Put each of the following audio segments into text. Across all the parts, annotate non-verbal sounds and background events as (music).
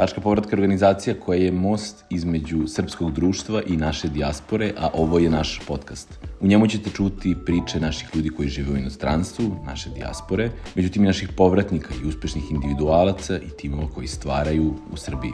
Tačka povratka organizacija koja je most između srpskog društva i naše dijaspore, a ovo je naš podcast. U njemu ćete čuti priče naših ljudi koji žive u inostranstvu, naše dijaspore, međutim i naših povratnika i uspešnih individualaca i timova koji stvaraju u Srbiji.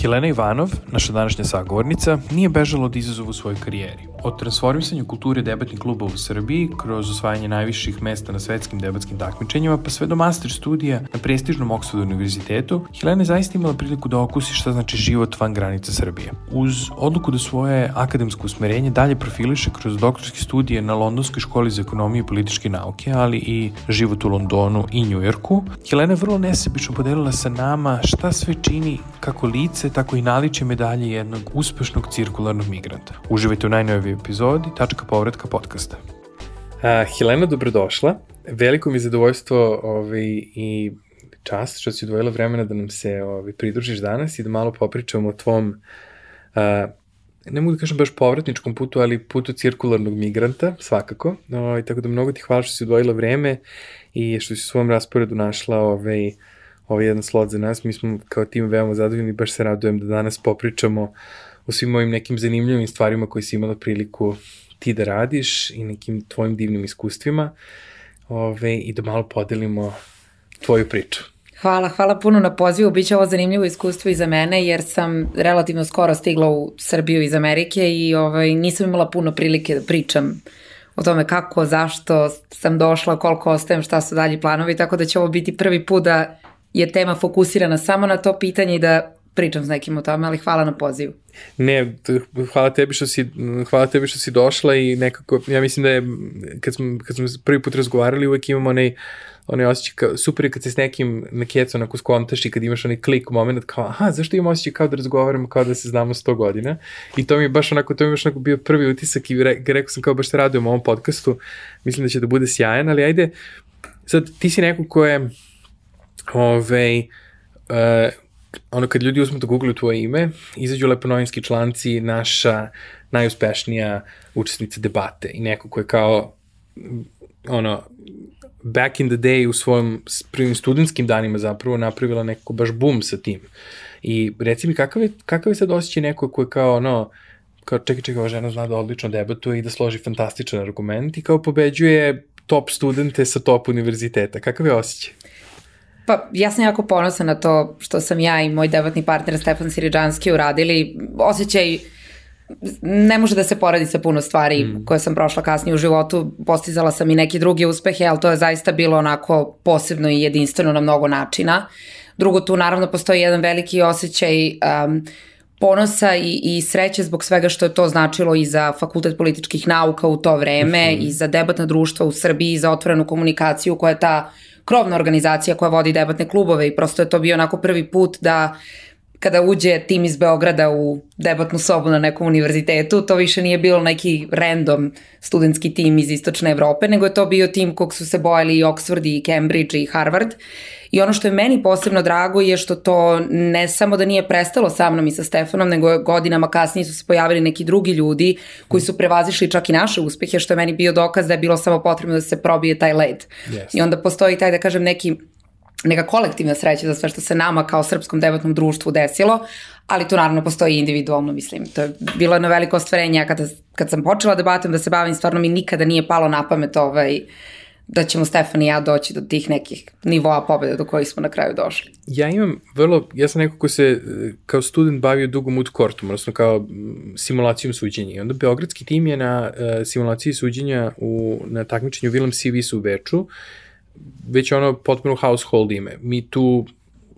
Helena Ivanov, naša današnja sagovornica, nije bežala od izazova u svojoj karijeri. Od transformisanja kulture debatnih klubova u Srbiji kroz osvajanje najviših mesta na svetskim debatskim takmičenjima pa sve do master studija na prestižnom Oxford univerzitetu, Helena je zaista imala priliku da okusi šta znači život van granica Srbije. Uz odluku da svoje akademsko usmerenje dalje profiliše kroz doktorske studije na Londonskoj školi za ekonomiju i političke nauke, ali i život u Londonu i Njujorku, Helena je vrlo nesebično podelila sa nama šta sve čini kako lice, tako i naliče medalje jednog uspešnog cirkularnog migranta. Uživajte u najnovijoj epizodi Tačka povratka podcasta. Uh, Helena, dobrodošla. Veliko mi je zadovoljstvo ovaj, i čast što si odvojila vremena da nam se ovaj, pridružiš danas i da malo popričamo o tvom uh, ne mogu da kažem baš povratničkom putu, ali putu cirkularnog migranta, svakako. No, i tako da mnogo ti hvala što si odvojila vreme i što si u svom rasporedu našla ovaj, ovaj jedan slot za nas. Mi smo kao tim veoma zadovoljni, baš se radujem da danas popričamo o svim mojim nekim zanimljivim stvarima koje si imala priliku ti da radiš i nekim tvojim divnim iskustvima ove, i da malo podelimo tvoju priču. Hvala, hvala puno na pozivu. Biće ovo zanimljivo iskustvo i za mene jer sam relativno skoro stigla u Srbiju iz Amerike i ovaj, nisam imala puno prilike da pričam o tome kako, zašto sam došla, koliko ostajem, šta su dalji planovi, tako da će ovo biti prvi put da je tema fokusirana samo na to pitanje i da pričam s nekim o tome, ali hvala na pozivu. Ne, hvala tebi što si, hvala tebi što si došla i nekako, ja mislim da je, kad smo, kad smo prvi put razgovarali, uvek imamo onaj, onaj osjećaj, kao, super je kad se s nekim na kecu onako skontaš i kad imaš onaj klik moment kao, aha, zašto imam osjećaj kao da razgovaramo kao da se znamo 100 godina i to mi je baš onako, to mi je baš onako bio prvi utisak i re, rekao sam kao baš se radujem ovom podcastu, mislim da će da bude sjajan, ali ajde, sad ti si neko ko je, ovej, uh, ono kad ljudi uzmu da googluju tvoje ime, izađu leponovinski članci, naša najuspešnija učesnica debate i neko ko je kao ono, back in the day u svojim prvim studentskim danima zapravo napravila neko baš boom sa tim. I reci mi, kakav je, kakav je sad osjećaj neko ko je kao, ono, kao čekaj, čekaj, ova žena zna da odlično debatuje i da složi fantastičan argument i kao pobeđuje top studente sa top univerziteta. Kakav je osjećaj? Pa ja sam jako ponosna na to što sam ja i moj debatni partner Stefan Siriđanski uradili. Osjećaj ne može da se poredi sa puno stvari mm. koje sam prošla kasnije u životu. Postizala sam i neke druge uspehe, ali to je zaista bilo onako posebno i jedinstveno na mnogo načina. Drugo, tu naravno postoji jedan veliki osjećaj um, ponosa i, i sreće zbog svega što je to značilo i za Fakultet političkih nauka u to vreme mm -hmm. i za debatna društva u Srbiji i za otvorenu komunikaciju koja je ta krovna organizacija koja vodi debatne klubove i prosto je to bio onako prvi put da kada uđe tim iz Beograda u debatnu sobu na nekom univerzitetu, to više nije bilo neki random studentski tim iz Istočne Evrope, nego je to bio tim kog su se bojali i Oxford i Cambridge i Harvard I ono što je meni posebno drago je što to ne samo da nije prestalo sa mnom i sa Stefanom, nego godinama kasnije su se pojavili neki drugi ljudi koji su prevazišli čak i naše uspehe, što je meni bio dokaz da je bilo samo potrebno da se probije taj led. Yes. I onda postoji taj, da kažem, neki neka kolektivna sreća za sve što se nama kao srpskom debatnom društvu desilo, ali to naravno postoji individualno, mislim. To je bilo jedno veliko ostvarenje, ja kada, kad sam počela debatom da se bavim, stvarno mi nikada nije palo na pamet ovaj, uh, da ćemo Stefan i ja doći do tih nekih nivoa pobjede do kojih smo na kraju došli. Ja imam vrlo, ja sam neko ko se kao student bavio dugo mood courtom, odnosno kao simulacijom suđenja. I onda Beogradski tim je na uh, simulaciji suđenja u, na takmičenju Willem CV u Beču, već ono potpuno household ime. Mi tu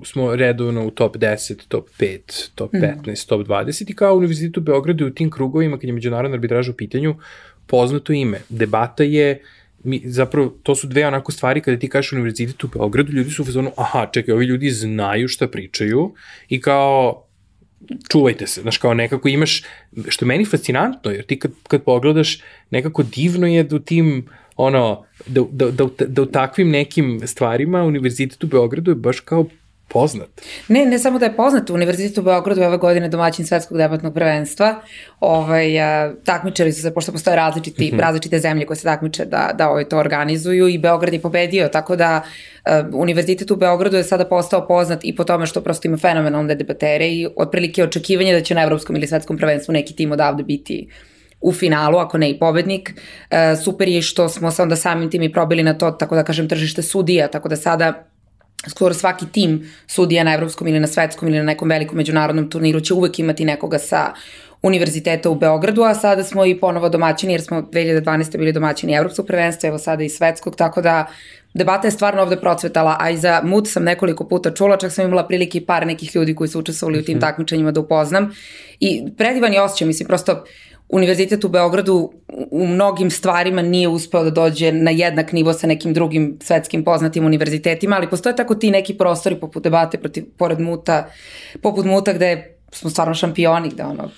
smo redovno u top 10, top 5, top 15, mm. top 20 i kao univerzitet u Beogradu u tim krugovima kad je međunarodna arbitraža u pitanju poznato ime. Debata je mi, zapravo, to su dve onako stvari kada ti kažeš univerzitet u Beogradu, ljudi su u fazonu, aha, čekaj, ovi ljudi znaju šta pričaju i kao, čuvajte se, znaš, kao nekako imaš, što je meni fascinantno, jer ti kad, kad pogledaš, nekako divno je da u tim, ono, da, da, da, da, u takvim nekim stvarima univerzitet u Beogradu je baš kao poznat. Ne, ne samo da je poznat, Univerzitet u Beogradu je ove godine domaćin svetskog debatnog prvenstva. Ovaj, a, takmičari su se, pošto postoje različiti, mm -hmm. različite zemlje koje se takmiče da, da ovaj, to organizuju i Beograd je pobedio, tako da a, Univerzitet u Beogradu je sada postao poznat i po tome što prosto ima fenomenalne debatere i otprilike očekivanje da će na evropskom ili svetskom prvenstvu neki tim odavde biti u finalu, ako ne i pobednik. E, super je što smo se onda samim tim i probili na to, tako da kažem, tržište sudija, tako da sada skoro svaki tim sudija na evropskom ili na svetskom ili na nekom velikom međunarodnom turniru će uvek imati nekoga sa univerziteta u Beogradu, a sada smo i ponovo domaćini, jer smo 2012. bili domaćini evropskog prvenstva, evo sada i svetskog, tako da debata je stvarno ovde procvetala, a i za MUT sam nekoliko puta čula, čak sam imala prilike i par nekih ljudi koji su učestvovali u tim mhm. takmičenjima da upoznam. I predivan je osjećaj, mislim, prosto univerzitet u Beogradu u mnogim stvarima nije uspeo da dođe na jednak nivo sa nekim drugim svetskim poznatim univerzitetima, ali postoje tako ti neki prostori poput debate protiv, pored muta, poput muta gde smo stvarno šampioni, da ono...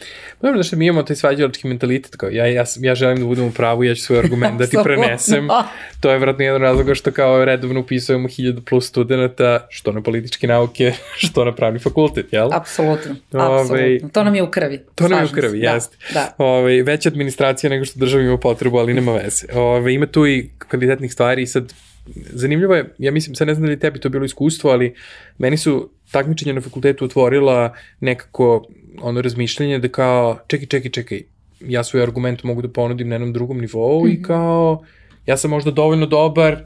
Dobro, da što mi imamo taj svađalački mentalitet, kao ja, ja, ja želim da budem u pravu, ja ću svoj argument da ti prenesem. To je vratno jedan razlog što kao redovno upisujemo 1000 plus studenta, što na političke nauke, (laughs) što na pravni fakultet, jel? Apsolutno, Ove, apsolutno. To nam je u krvi. To nam je u krvi, da, jeste. Da. Ove, veća administracija nego što država ima potrebu, ali nema veze. Ove, ima tu i kvalitetnih stvari i sad zanimljivo je, ja mislim, sad ne znam da li tebi to bilo iskustvo, ali meni su takmičenja na fakultetu otvorila nekako ono razmišljanje da kao, čekaj, čekaj, čekaj, ja svoj argument mogu da ponudim na jednom drugom nivou mm -hmm. i mhm. kao, ja sam možda dovoljno dobar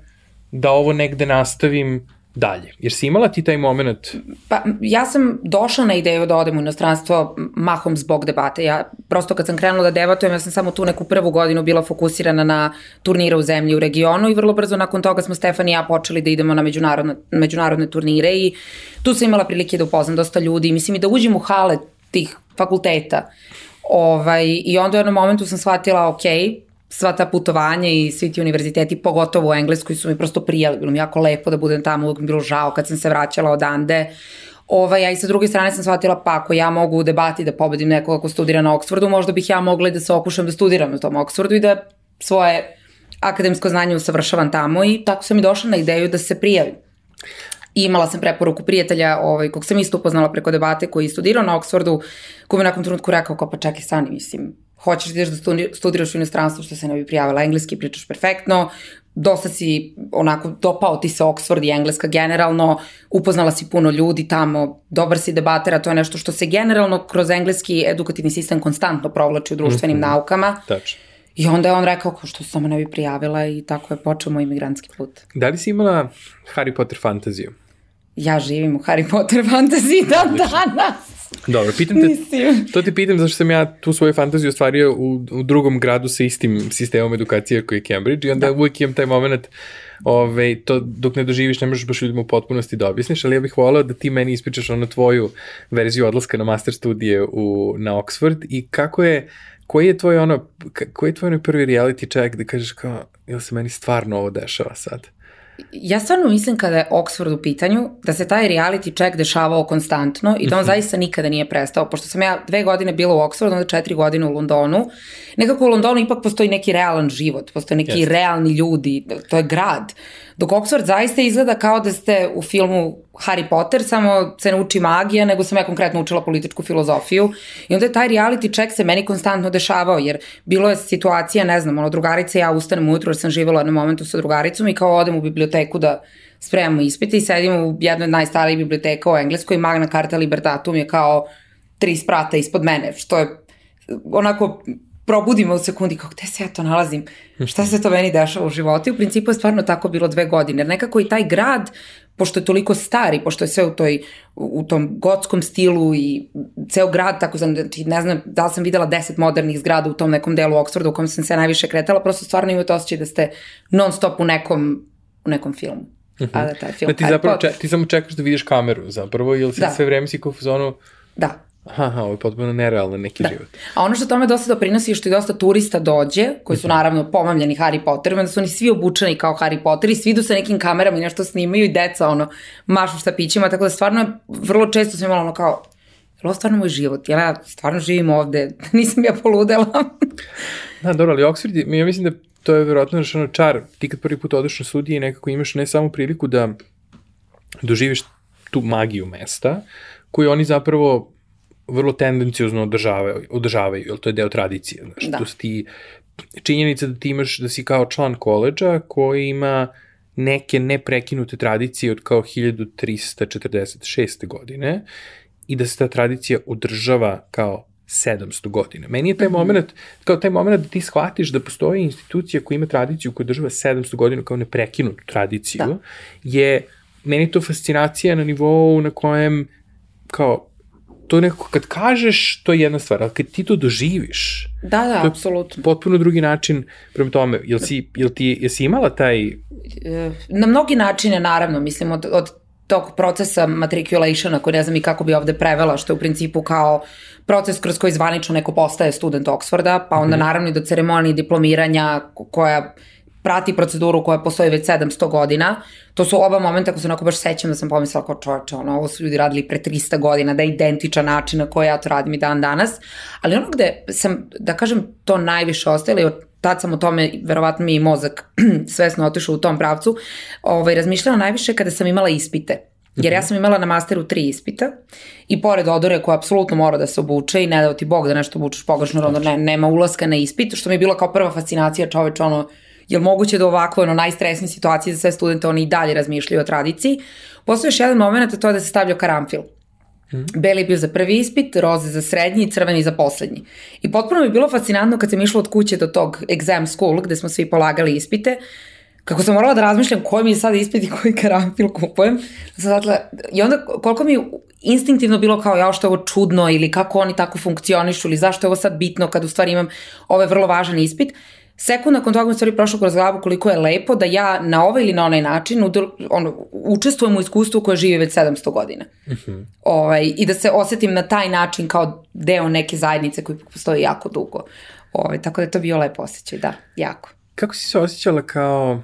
da ovo negde nastavim dalje? Jer si imala ti taj moment? Pa, ja sam došla na ideju da odem u inostranstvo mahom zbog debate. Ja prosto kad sam krenula da debatujem, ja sam samo tu neku prvu godinu bila fokusirana na turnire u zemlji u regionu i vrlo brzo nakon toga smo Stefan i ja počeli da idemo na međunarodne, međunarodne turnire i tu sam imala prilike da upoznam dosta ljudi. Mislim i da uđem u hale tih fakulteta. Ovaj, I onda u jednom momentu sam shvatila, ok, sva ta putovanja i svi ti univerziteti, pogotovo u Engleskoj, su mi prosto prijeli. Bilo mi jako lepo da budem tamo, uvijek mi bilo žao kad sam se vraćala odande. Ovaj, a i sa druge strane sam shvatila, pa ako ja mogu u debati da pobedim nekoga ko studira na Oxfordu, možda bih ja mogla da se okušam da studiram na tom Oxfordu i da svoje akademsko znanje usavršavam tamo i tako sam i došla na ideju da se prijavim. I imala sam preporuku prijatelja ovaj, kog sam isto upoznala preko debate koji je studirao na Oxfordu, koji mi nakon trenutku rekao kao pa čekaj stani, mislim, hoćeš da ideš da studiraš u inostranstvu što se ne bi prijavila engleski, pričaš perfektno, dosta si onako dopao ti se Oxford i engleska generalno, upoznala si puno ljudi tamo, dobar si debatera, to je nešto što se generalno kroz engleski edukativni sistem konstantno provlači u društvenim mm -hmm. naukama. Tačno. I onda je on rekao što se samo ne bi prijavila i tako je počeo moj imigrantski put. Da li si imala Harry Potter fantaziju? Ja živim u Harry Potter fantaziji dan danas. Dobro, pitam te, Mislim. to ti pitam zašto sam ja tu svoju fantaziju ostvario u, u drugom gradu sa istim sistemom edukacije koji je Cambridge i onda da. uvijek imam taj moment Ove, to dok ne doživiš ne možeš baš ljudima u potpunosti da objasniš, ali ja bih volao da ti meni ispričaš ono tvoju verziju odlaska na master studije u, na Oxford i kako je, koji je tvoj ono, koji je tvoj ono prvi reality check da kažeš kao, jel se meni stvarno ovo dešava sad? Ja stvarno mislim kada je Oxford u pitanju, da se taj reality check dešavao konstantno i da on mhm. zaista nikada nije prestao. Pošto sam ja dve godine bila u Oxfordu, onda četiri godine u Londonu. Nekako u Londonu ipak postoji neki realan život, postoje neki yes. realni ljudi, to je grad. Dok Oxford zaista izgleda kao da ste u filmu Harry Potter, samo se ne uči magija, nego sam ja konkretno učila političku filozofiju. I onda je taj reality check se meni konstantno dešavao, jer bilo je situacija, ne znam, ono, drugarica ja ustanem ujutru, jer sam živala na momentu sa drugaricom i kao odem u biblioteku da spremamo ispite i sedimo u jednoj od najstarijih biblioteka u Engleskoj, Magna Carta Libertatum je kao tri sprata ispod mene, što je onako probudimo u sekundi kao gde se ja to nalazim, šta se to meni dešava u životu i u principu je stvarno tako bilo dve godine, jer nekako i taj grad, pošto je toliko stari, pošto je sve u, toj, u tom gotskom stilu i ceo grad, tako znam, znači, ne znam da li sam videla deset modernih zgrada u tom nekom delu Oxforda u kojem sam se najviše kretala, prosto stvarno imate osjećaj da ste non stop u nekom, u nekom filmu. Uh -huh. A da taj film... Da ti, zapravo, če, ti samo čekaš da vidiš kameru zapravo, ili si da. sve vreme si kao u zonu... Da. Aha, ovo je potpuno nerealno neki da. život. A ono što tome dosta doprinosi je što i dosta turista dođe, koji su mhm. naravno pomamljeni Harry Potterom, da su oni svi obučeni kao Harry Potter i svi idu sa nekim kamerama i nešto snimaju i deca ono, mašu štapićima, tako da stvarno vrlo često sam imala ono kao, je ovo stvarno moj život? Ja stvarno živim ovde, (laughs) nisam ja poludela. (laughs) da, dobro, ali Oxford, ja mislim da to je verovatno ono čar, ti kad prvi put odeš na studije i nekako imaš ne samo priliku da doživiš tu magiju mesta, koju oni zapravo vrlo tendencijozno održavaju, održavaju, jer to je deo tradicije. Znaš, Da. To su ti činjenica da ti imaš, da si kao član koleđa koji ima neke neprekinute tradicije od kao 1346. godine i da se ta tradicija održava kao 700 godina. Meni je taj moment, kao taj moment da ti shvatiš da postoji institucija koja ima tradiciju koja održava 700 godina kao neprekinutu tradiciju, Da. je meni to fascinacija na nivou na kojem kao to nekako kad kažeš to je jedna stvar, ali kad ti to doživiš, Da, da, To je apsolutno. potpuno drugi način prema tome. Jel si, jel ti, jesi imala taj... E, Na mnogi načine, naravno, mislim, od, od tog procesa matriculationa, koji ne znam i kako bi ovde prevela, što je u principu kao proces kroz koji zvanično neko postaje student Oxforda, pa onda naravno i do ceremonije diplomiranja ko- koja prati proceduru koja postoji već 700 godina. To su oba momenta ako se onako baš sećam da sam pomislila kao čoveče, ono, ovo su ljudi radili pre 300 godina, da je identičan način na koji ja to radim i dan danas. Ali ono gde sam, da kažem, to najviše ostalo i od tad sam o tome, verovatno mi i mozak (clears throat) svesno otišao u tom pravcu, ovaj, razmišljala najviše kada sam imala ispite. Jer ja sam imala na masteru tri ispita i pored odore koja apsolutno mora da se obuče i ne dao ti Bog da nešto obučeš pogrešno, onda ne, nema ulaska na ispit, što mi je bila kao prva fascinacija čoveč, ono, je li moguće da u ovakve ono, najstresnije situacije za sve studente oni i dalje razmišljaju o tradiciji. Postoji još jedan moment, a to je da se stavlja karamfil. Beli je bio za prvi ispit, roze za srednji i crveni za poslednji. I potpuno mi je bilo fascinantno kad sam išla od kuće do tog exam school gde smo svi polagali ispite, kako sam morala da razmišljam koji mi je sad ispit i koji karanfil kupujem. Zatla, I onda koliko mi je instinktivno bilo kao ja što je ovo čudno ili kako oni tako funkcionišu ili zašto je ovo sad bitno kad u stvari imam ovaj vrlo važan ispit. Sekund nakon toga mi stvari prošlo kroz glavu koliko je lepo da ja na ovaj ili na onaj način ono, učestvujem u iskustvu koje živi već 700 godina. ovaj, I da se osetim na taj način kao deo neke zajednice koji postoji jako dugo. Ovaj, tako da je to bio lepo osjećaj, da, jako. Kako si se osjećala kao,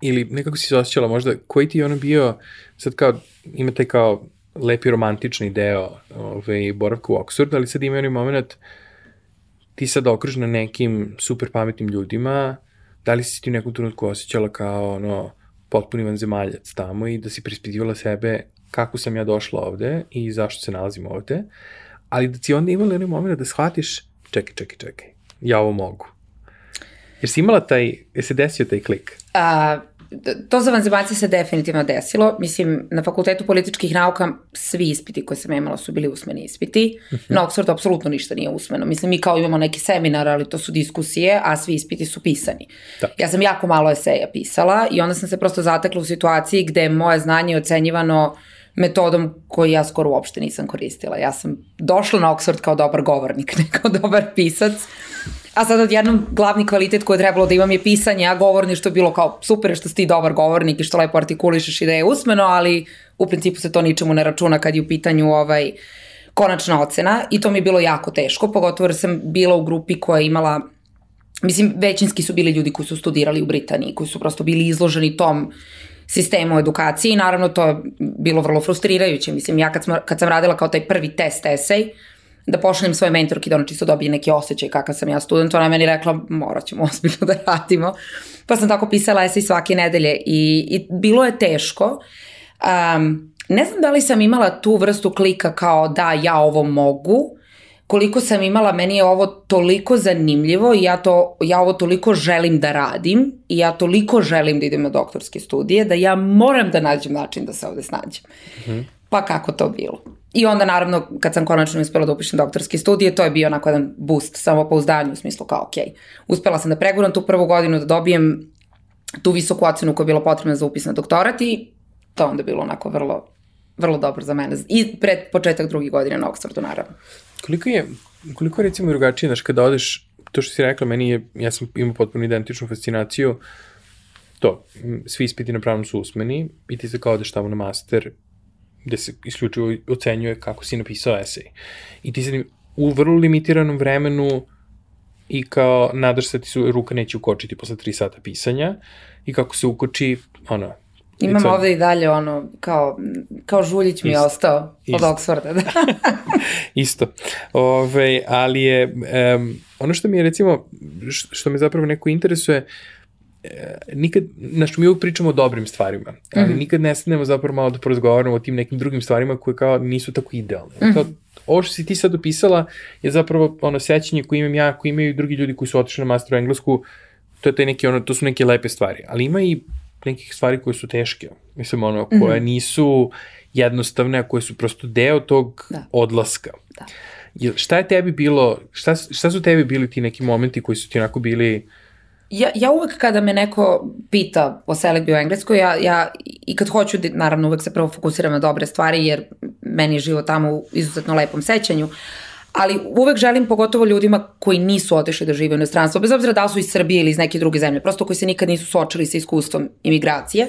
ili nekako si se osjećala možda, koji ti je ono bio, sad kao, ima taj kao lepi romantični deo ovaj, boravka u Oxfordu, ali sad ima onaj moment, ti sad okružena nekim super pametnim ljudima, da li si ti u nekom trenutku osjećala kao ono, potpuni vanzemaljac tamo i da si prispitivala sebe kako sam ja došla ovde i zašto se nalazim ovde, ali da si onda imala onaj moment da shvatiš, čekaj, čekaj, čekaj, ja ovo mogu. Jer si imala taj, je se desio taj klik? A, to za vanzemaljce se definitivno desilo. Mislim, na fakultetu političkih nauka svi ispiti koje sam imala su bili usmeni ispiti. Na Oxfordu apsolutno ništa nije usmeno. Mislim, mi kao imamo neki seminar, ali to su diskusije, a svi ispiti su pisani. Da. Ja sam jako malo eseja pisala i onda sam se prosto zatekla u situaciji gde je moje znanje ocenjivano metodom koju ja skoro uopšte nisam koristila. Ja sam došla na Oxford kao dobar govornik, (laughs) ne kao dobar pisac. A sad odjednom glavni kvalitet koji je trebalo da imam je pisanje, a govorni što je bilo kao super što si ti dobar govornik i što lepo artikulišeš i da je usmeno, ali u principu se to ničemu ne računa kad je u pitanju ovaj konačna ocena i to mi je bilo jako teško, pogotovo jer sam bila u grupi koja je imala mislim, većinski su bili ljudi koji su studirali u Britaniji, koji su prosto bili izloženi tom sistemu edukacije i naravno to je bilo vrlo frustrirajuće. Mislim, ja kad, smo, kad sam radila kao taj prvi test esej, da pošaljem svoje mentorki da ona čisto dobije neki osjećaj kakav sam ja student, ona je meni rekla morat ćemo ozbiljno da radimo. Pa sam tako pisala esej svake nedelje i, i bilo je teško. Um, ne znam da li sam imala tu vrstu klika kao da ja ovo mogu, koliko sam imala, meni je ovo toliko zanimljivo i ja, to, ja ovo toliko želim da radim i ja toliko želim da idem na doktorske studije da ja moram da nađem način da se ovde snađem. Pa kako to bilo? I onda naravno kad sam konačno uspela da upišem doktorske studije, to je bio onako jedan boost samopouzdanju u smislu kao ok, uspela sam da preguram tu prvu godinu da dobijem tu visoku ocenu koja je bila potrebna za upis na doktorat i to onda bilo onako vrlo, vrlo dobro za mene. I pred početak drugi godine na Oxfordu naravno. Koliko je, koliko je recimo drugačije, znaš, kada odeš, to što si rekla, meni je, ja sam imao potpuno identičnu fascinaciju, to, svi ispiti na pravnom su usmeni i ti se kao odeš tamo na master, gde se isključivo ocenjuje kako si napisao esej. I ti se u vrlo limitiranom vremenu i kao nadaš se da ti su ruka neće ukočiti posle 3 sata pisanja i kako se ukoči, ono, Imam ovde i dalje ono, kao, kao žuljić mi je Isto. ostao od Isto. Oxforda. Da. (laughs) Isto. Ove, ali je, um, ono što mi je recimo, što me zapravo neko interesuje, e, nikad, znaš, mi uvijek pričamo o dobrim stvarima, ali mm -hmm. nikad ne stanemo zapravo malo da porazgovaramo o tim nekim drugim stvarima koje kao nisu tako idealne. Mm -hmm. Kao, ovo što si ti sad opisala je zapravo ono sećanje koje imam ja, koje imaju drugi ljudi koji su otišli na masteru englesku, to, je taj neki, ono, to su neke lepe stvari, ali ima i nekih stvari koje su teške, mislim, ono, koje mm -hmm. nisu jednostavne, a koje su prosto deo tog da. odlaska. Da. Šta je tebi bilo, šta, šta su tebi bili ti neki momenti koji su ti onako bili ja, ja uvek kada me neko pita o selekbi u Engleskoj, ja, ja i kad hoću, naravno uvek se prvo fokusiram na dobre stvari, jer meni je život tamo u izuzetno lepom sećanju, ali uvek želim pogotovo ljudima koji nisu otišli da žive u inostranstvu, bez obzira da su iz Srbije ili iz neke druge zemlje, prosto koji se nikad nisu sočili sa iskustvom imigracije,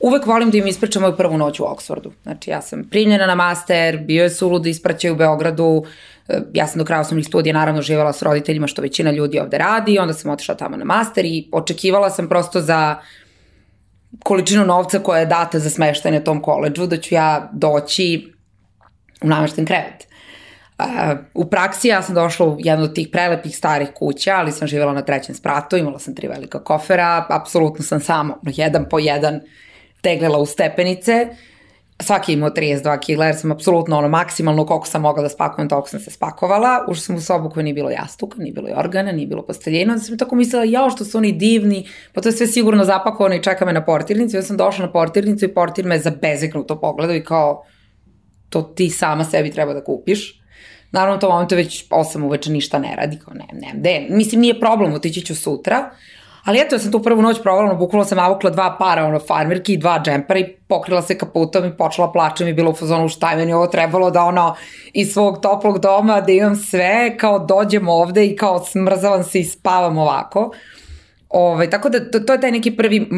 uvek volim da im ispričam moju prvu noć u Oksfordu. Znači, ja sam primljena na master, bio je sulud ispraćaj u Beogradu, ja sam do kraja osnovnih studija naravno živala s roditeljima što većina ljudi ovde radi, onda sam otišla tamo na master i očekivala sam prosto za količinu novca koja je data za smeštanje tom koleđu, da ću ja doći u namešten krevet. Uh, u praksi ja sam došla u jednu od tih prelepih starih kuća, ali sam živjela na trećem spratu, imala sam tri velika kofera, apsolutno sam samo jedan po jedan teglila u stepenice svaki imao 32 kg, jer sam apsolutno ono maksimalno koliko sam mogla da spakujem, toliko sam se spakovala. Ušla sam u sobu koja nije bilo jastuka, nije bilo organa, nije bilo posteljena. Onda sam tako mislila, jao što su oni divni, pa to je sve sigurno zapakovano i čeka me na portirnicu. Ja sam došla na portirnicu i portir me zabezeknuto pogledao i kao, to ti sama sebi treba da kupiš. Naravno, u tom momentu već 8 uveče ništa ne radi, kao ne, ne, ne, mislim nije problem, otići ću sutra, Ali eto, ja sam tu prvu noć provala, bukvalno sam navukla dva para, ono, farmirki i dva džempera i pokrila se kaputom i počela plačem i bilo u fazonu šta je meni ovo trebalo da ono iz svog toplog doma da imam sve, kao dođem ovde i kao smrzavam se i spavam ovako. Ove, ovaj, tako da to, to je taj neki prvi,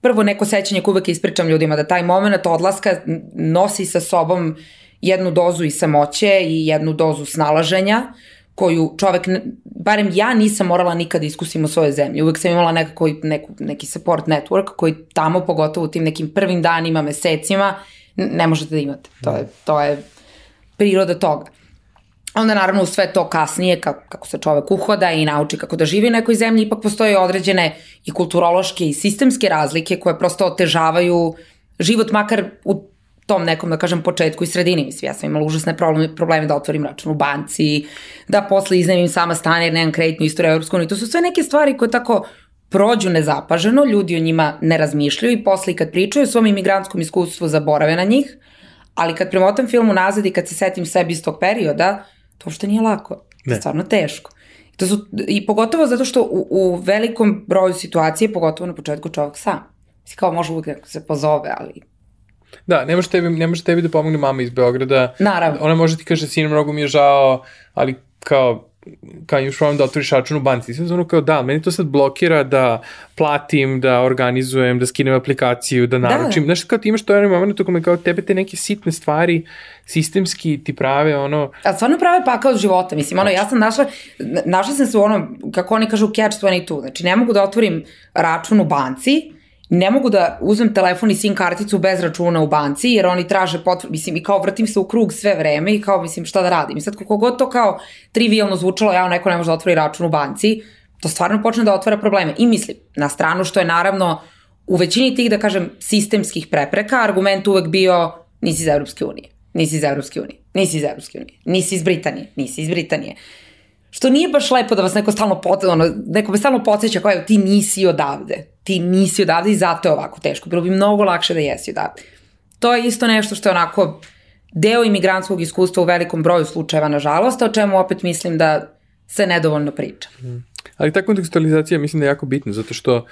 prvo neko sećanje koje uvek ispričam ljudima, da taj moment odlaska nosi sa sobom jednu dozu i samoće i jednu dozu snalaženja, koju čovek, barem ja nisam morala nikada da iskusim u svojoj zemlji. Uvek sam imala nekako, neku, neki support network koji tamo, pogotovo u tim nekim prvim danima, mesecima, ne možete da imate. To je, to je priroda toga. Onda naravno sve to kasnije, kako, kako se čovek uhoda i nauči kako da živi u nekoj zemlji, ipak postoje određene i kulturološke i sistemske razlike koje prosto otežavaju život makar u tom nekom, da kažem, početku i sredini. Mislim, ja sam imala užasne probleme, probleme da otvorim račun u banci, da posle iznemim sama stan jer nemam kreditnu istoriju Europsku uniju. To su sve neke stvari koje tako prođu nezapaženo, ljudi o njima ne razmišljaju i posle kad pričaju o svom imigrantskom iskustvu zaborave na njih, ali kad premotam film unazad i kad se setim sebi iz tog perioda, to uopšte nije lako. Ne. Stvarno teško. To su, I pogotovo zato što u, u velikom broju situacije, pogotovo na početku čovjek sam. Mislim, kao može uvijek neko se pozove, ali Da, ne može tebi, ne može tebi da pomogne mama iz Beograda. Naravno. Ona može ti kaže, sin, mnogo mi je žao, ali kao, kao imaš problem da otvoriš račun u banci. Sve ono kao, da, meni to sad blokira da platim, da organizujem, da skinem aplikaciju, da, da. naručim. Da. Znaš, kao ti imaš to jedan moment u kome kao tebe te neke sitne stvari sistemski ti prave ono... A stvarno prave pakao od života, mislim, ono, ja sam našla, našla sam se u ono, kako oni kažu, catch 22, znači ne mogu da otvorim račun u banci, ne mogu da uzmem telefon i SIM karticu bez računa u banci, jer oni traže potvrdu, mislim, i kao vrtim se u krug sve vreme i kao, mislim, šta da radim. I sad, kako god to kao trivialno zvučalo, ja neko ne može da otvori račun u banci, to stvarno počne da otvara probleme. I mislim, na stranu što je naravno u većini tih, da kažem, sistemskih prepreka, argument uvek bio nisi iz Evropske unije, nisi iz Evropske unije, nisi iz Evropske unije, nisi iz Britanije, nisi iz Britanije. Što nije baš lepo da vas neko stalno, pot, ono, neko me stalno podsjeća kao, ti nisi odavde ti nisi odavde i zato je ovako teško. Bilo bi mnogo lakše da jesi odavde. To je isto nešto što je onako deo imigrantskog iskustva u velikom broju slučajeva, nažalost, o čemu opet mislim da se nedovoljno priča. Mm. Ali ta kontekstualizacija mislim da je jako bitna, zato što uh,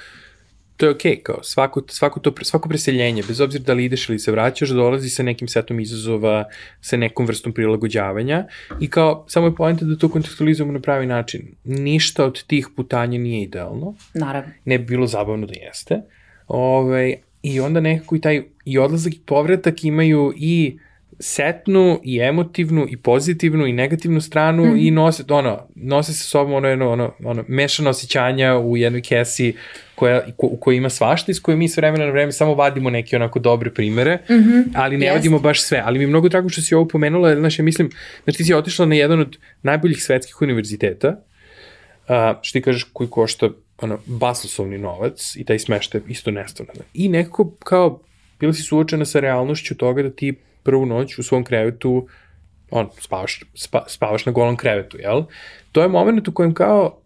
to je okej, okay, kao svako, svako, to, svako preseljenje, bez obzira da li ideš ili se vraćaš, dolazi sa nekim setom izazova, sa nekom vrstom prilagođavanja i kao, samo je pojenta da to kontekstualizujemo na pravi način. Ništa od tih putanja nije idealno. Naravno. Ne bi bilo zabavno da jeste. Ove, ovaj, I onda nekako i taj i odlazak i povratak imaju i setnu i emotivnu i pozitivnu i negativnu stranu mm -hmm. i nose, ono, nose sa sobom ono, ono, ono, ono mešano osjećanja u jednoj kesi koja, ko, u kojoj ima svašta iz koje mi s vremena na vreme samo vadimo neke onako dobre primere, mm -hmm. ali ne yes. vadimo baš sve. Ali mi je mnogo drago što si ovo pomenula, znaš, ja mislim, znači ti si otišla na jedan od najboljih svetskih univerziteta, uh, što ti kažeš koji košta ono, basoslovni novac i taj smeštaj isto nestao. I nekako kao bila si suočena sa realnošću toga da ti prvu noć u svom krevetu on, spavaš, spa, spavaš na golom krevetu, jel? To je moment u kojem kao,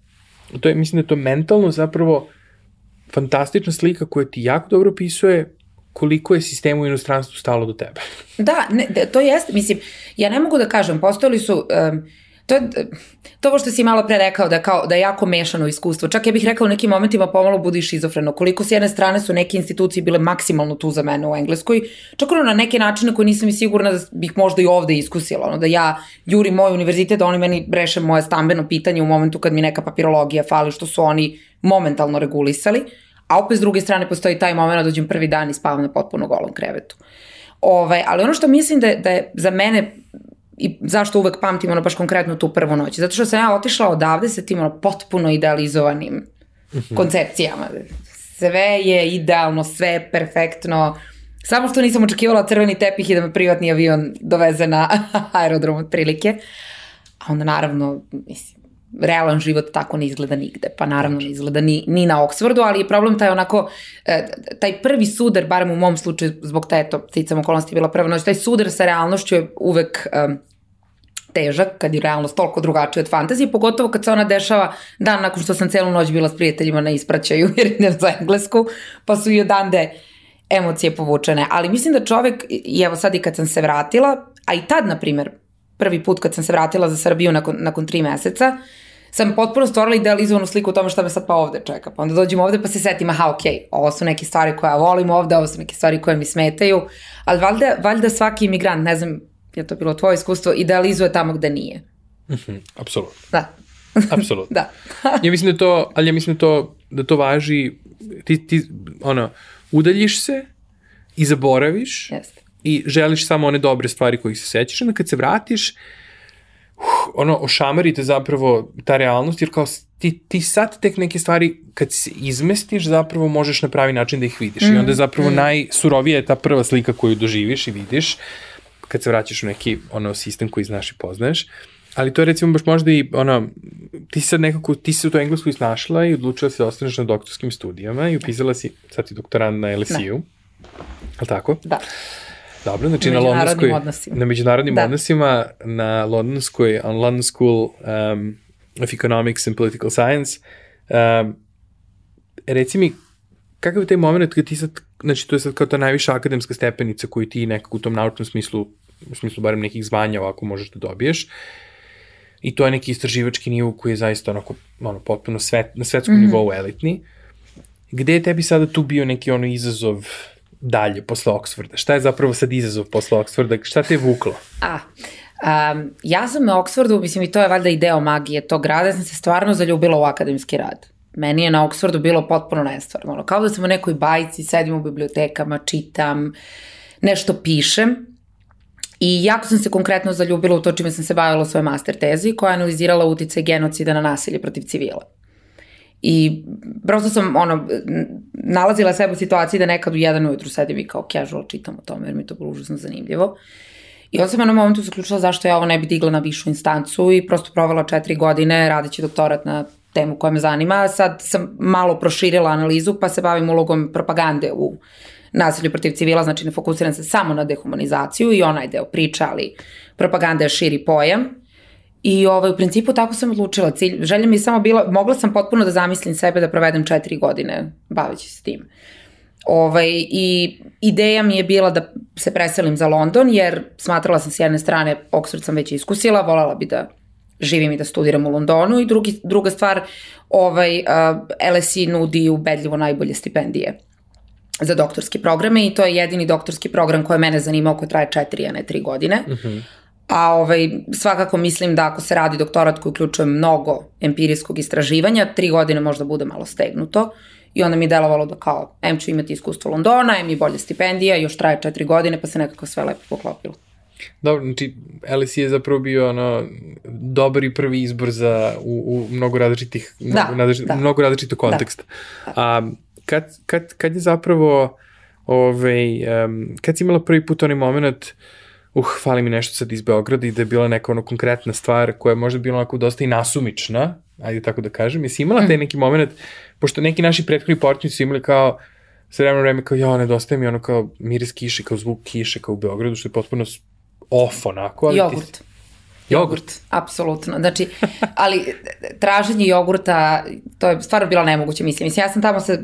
to je, mislim da je to mentalno zapravo fantastična slika koja ti jako dobro opisuje koliko je sistemu u inostranstvu stalo do tebe. Da, ne, to jeste, mislim, ja ne mogu da kažem, postojali su, um, to je, to ovo što si malo pre rekao da, kao, da je jako mešano iskustvo. Čak ja bih rekao u nekim momentima pomalo budi šizofreno. Koliko s jedne strane su neke institucije bile maksimalno tu za mene u Engleskoj, čak ono na neke načine koje nisam i sigurna da bih možda i ovde iskusila. Ono, da ja jurim moj univerzitet, da oni meni reše moje stambeno pitanje u momentu kad mi neka papirologija fali, što su oni momentalno regulisali. A opet s druge strane postoji taj moment da dođem prvi dan i spavam na potpuno golom krevetu. Ovaj, ali ono što mislim da da je za mene i zašto uvek pamtim ono baš konkretno tu prvu noć. Zato što sam ja otišla odavde sa tim ono potpuno idealizovanim -hmm. koncepcijama. Sve je idealno, sve je perfektno. Samo što nisam očekivala crveni tepih i da me privatni avion doveze na (laughs) aerodrom otprilike. A onda naravno, mislim, realan život tako ne izgleda nigde, pa naravno ne izgleda ni, ni na Oksfordu, ali je problem taj onako, e, taj prvi sudar, barem u mom slučaju, zbog te, eto, cicam okolnosti bila prva noć, taj sudar sa realnošću je uvek um, težak, kad je realnost toliko drugačija od fantazije, pogotovo kad se ona dešava dan nakon što sam celu noć bila s prijateljima na ispraćaju, (laughs) jer idem za englesku, pa su i odande emocije povučene. Ali mislim da čovek, i evo sad i kad sam se vratila, a i tad, na primer, prvi put kad sam se vratila za Srbiju nakon, nakon tri meseca, sam potpuno stvorila idealizovanu sliku o tome šta me sad pa ovde čeka. Pa onda dođem ovde pa se setim, aha, okej, okay, ovo su neke stvari koje ja volim ovde, ovo su neke stvari koje mi smetaju, ali valjda, valjda svaki imigrant, ne znam, je to bilo tvoje iskustvo, idealizuje tamo gde nije. Mm -hmm, apsolutno. Da. (laughs) Apsolutno. da. (laughs) ja mislim da to, ali ja mislim da to, da to važi, ti, ti, ono, udaljiš se i zaboraviš Jeste. i želiš samo one dobre stvari kojih se sećaš, onda kad se vratiš, uh, ono, ošamarite zapravo ta realnost, jer kao ti, ti sad tek neke stvari, kad se izmestiš, zapravo možeš na pravi način da ih vidiš. Mm. I onda je zapravo mm. najsurovija je ta prva slika koju doživiš i vidiš, kad se vraćaš u neki ono, sistem koji znaš i poznaješ. Ali to je recimo baš možda i ono, ti si sad nekako, ti si u to englesku snašla i odlučila se da ostaneš na doktorskim studijama i upisala si, sad ti doktorant na LSU. Da. Tako? Da. Dobro, znači na, na londonskoj, odnosima. na međunarodnim da. odnosima, na londonskoj, on London School um, of Economics and Political Science. Um, reci mi, kakav je taj moment kad ti sad, znači to je sad kao ta najviša akademska stepenica koju ti nekako u tom naučnom smislu, u smislu barem nekih zvanja ovako možeš da dobiješ, i to je neki istraživački nivo koji je zaista onako, ono, potpuno svet, na svetskom mm -hmm. nivou elitni. Gde je tebi sada tu bio neki ono izazov dalje posle Oxforda? Šta je zapravo sad izazov posle Oxforda? Šta te je vuklo? A, um, ja sam na Oxfordu, mislim i to je valjda i deo magije tog grada, sam se stvarno zaljubila u akademski rad. Meni je na Oxfordu bilo potpuno nestvarno. Ono, kao da sam u nekoj bajci, sedim u bibliotekama, čitam, nešto pišem. I jako sam se konkretno zaljubila u to čime sam se bavila u svojoj master tezi, koja je analizirala utice genocida na nasilje protiv civila. I prosto sam ono, nalazila sebe u situaciji da nekad u jedan ujutru sedim i kao casual čitam o tome jer mi to bilo užasno zanimljivo. I onda sam na momentu zaključila zašto ja ovo ne bi digla na višu instancu i prosto provela četiri godine radeći doktorat na temu koja me zanima. Sad sam malo proširila analizu pa se bavim ulogom propagande u nasilju protiv civila, znači ne fokusiram se samo na dehumanizaciju i onaj deo priča, ali propaganda je širi pojam I ovaj, u principu tako sam odlučila. Cilj, želja mi je samo bila, mogla sam potpuno da zamislim sebe da provedem četiri godine baveći se tim. Ovaj, I ideja mi je bila da se preselim za London, jer smatrala sam s jedne strane, Oxford sam već iskusila, volala bi da živim i da studiram u Londonu i drugi, druga stvar, ovaj, uh, LSE nudi ubedljivo najbolje stipendije za doktorske programe i to je jedini doktorski program koji mene zanimao koji traje četiri, a ne tri godine. Uh mhm. -huh. A ovaj, svakako mislim da ako se radi doktorat koji uključuje mnogo empirijskog istraživanja, tri godine možda bude malo stegnuto. I onda mi je delovalo da kao, em ću imati iskustvo Londona, em i bolje stipendija, još traje četiri godine, pa se nekako sve lepo poklopilo. Dobro, znači LSE je zapravo bio ono, dobar i prvi izbor za, u, u mnogo različitih, da, mnogo, različit, da. mnogo različitog da. konteksta. Da. A kad, kad, kad je zapravo, ovaj, um, kad si imala prvi put onaj moment uh, fali mi nešto sad iz Beograda i da je bila neka ono konkretna stvar koja je možda bila onako dosta i nasumična, ajde tako da kažem, jesi imala taj neki moment, pošto neki naši prethodni partneri su imali kao, sve vremena vreme kao, ja, nedostaje mi ono kao miris kiše, kao zvuk kiše, kao u Beogradu, što je potpuno off onako. Ali Jogurt. Ti, Jogurt, apsolutno. Znači, ali traženje jogurta, to je stvarno bilo nemoguće, mislim. Mislim, ja sam tamo se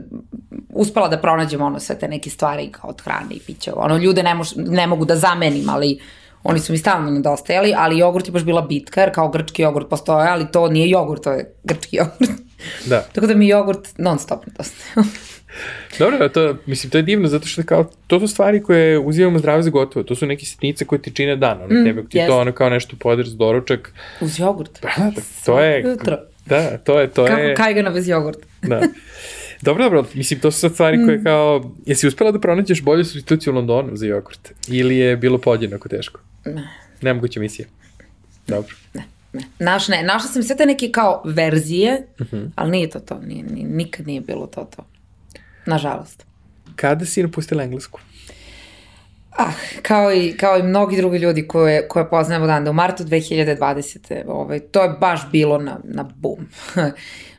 uspela da pronađem ono sve te neke stvari kao od hrane i pića. Ono, ljude ne, mož, ne mogu da zamenim, ali oni su mi stalno nedostajali, ali jogurt je baš bila bitka, jer kao grčki jogurt postoje, ali to nije jogurt, to je grčki jogurt. Da. Tako da mi jogurt non stop nedostaje. Dobro, to, mislim, to je divno, zato što kao, to su stvari koje uzimamo zdravo za gotovo, to su neke sitnice koje ti čine dan, ono, mm, tebe, ti yes. to ono kao nešto podrž doručak. Uz jogurt. Da, da, to je, jutro. da, to je, to Kako je. Kako kajgana bez jogurta. (laughs) da. Dobro, dobro, mislim, to su sad stvari koje mm. kao, jesi uspela da pronađeš bolju substituciju u Londonu za jogurt? Ili je bilo podjednako teško? Ne. Nemoguća misija. Dobro. Ne. Ne. Naš ne, našla sam sve te neke kao verzije, uh mhm. -huh. ali nije to to, nije, nije, nikad nije bilo to to. Nažalost. Kada si napustila englesku? Ah, kao i, kao i mnogi drugi ljudi koje, koje poznajemo dan, da u martu 2020. Ovaj, to je baš bilo na, na boom. (laughs)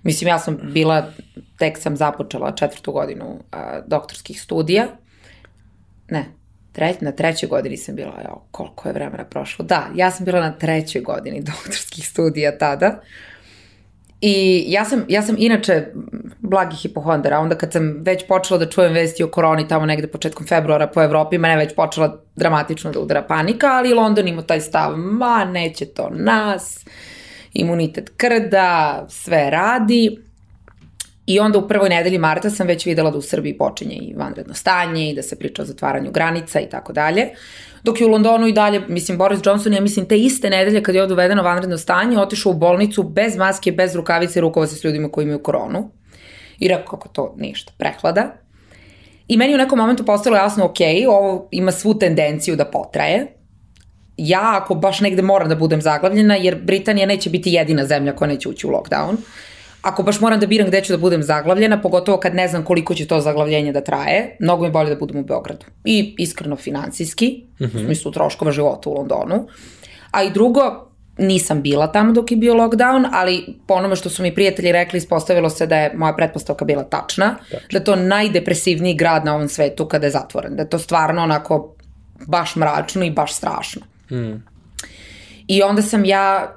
Mislim, ja sam bila, tek sam započela četvrtu godinu a, doktorskih studija. Ne, treć, na trećoj godini sam bila, jo, koliko je vremena prošlo. Da, ja sam bila na trećoj godini (laughs) doktorskih studija tada. I ja sam, ja sam inače blagi hipohondar, a onda kad sam već počela da čujem vesti o koroni tamo negde početkom februara po Evropi, mene već počela dramatično da udara panika, ali London ima taj stav, ma neće to nas, imunitet krda, sve radi. I onda u prvoj nedelji marta sam već videla da u Srbiji počinje i vanredno stanje i da se priča o zatvaranju granica i tako dalje. Dok je u Londonu i dalje, mislim, Boris Johnson, ja mislim, te iste nedelje kad je ovdje uvedeno vanredno stanje, otišao u bolnicu bez maske, bez rukavice i rukova se s ljudima koji imaju koronu. I rekao kako to ništa, prehlada. I meni u nekom momentu postalo jasno, ok, ovo ima svu tendenciju da potraje. Ja ako baš negde moram da budem zaglavljena, jer Britanija neće biti jedina zemlja koja neće ući u lockdown ako baš moram da biram gde ću da budem zaglavljena, pogotovo kad ne znam koliko će to zaglavljenje da traje, mnogo mi bolje da budem u Beogradu. I iskreno finansijski, mm -hmm. u smislu troškova života u Londonu. A i drugo, nisam bila tamo dok je bio lockdown, ali po onome što su mi prijatelji rekli, ispostavilo se da je moja pretpostavka bila tačna, Tačno. da je to najdepresivniji grad na ovom svetu kada je zatvoren, da je to stvarno onako baš mračno i baš strašno. Mm. I onda sam ja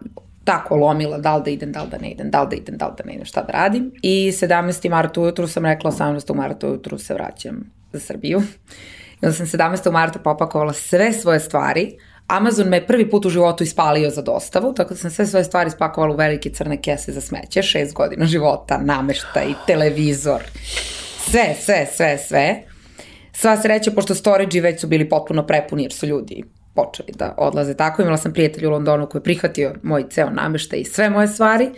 tako lomila da li da idem, da li da ne idem, da li da idem, da li da ne idem, šta da radim. I 17. marta ujutru sam rekla, 18. marta ujutru se vraćam za Srbiju. I onda sam 17. marta popakovala sve svoje stvari. Amazon me prvi put u životu ispalio za dostavu, tako da sam sve svoje stvari spakovala u velike crne kese za smeće, šest godina života, nameštaj, televizor, sve, sve, sve, sve. Sva sreća, pošto storage već su bili potpuno prepuni, jer su ljudi počeli da odlaze tako. Imala sam prijatelj u Londonu koji je prihvatio moj ceo nameštaj i sve moje stvari,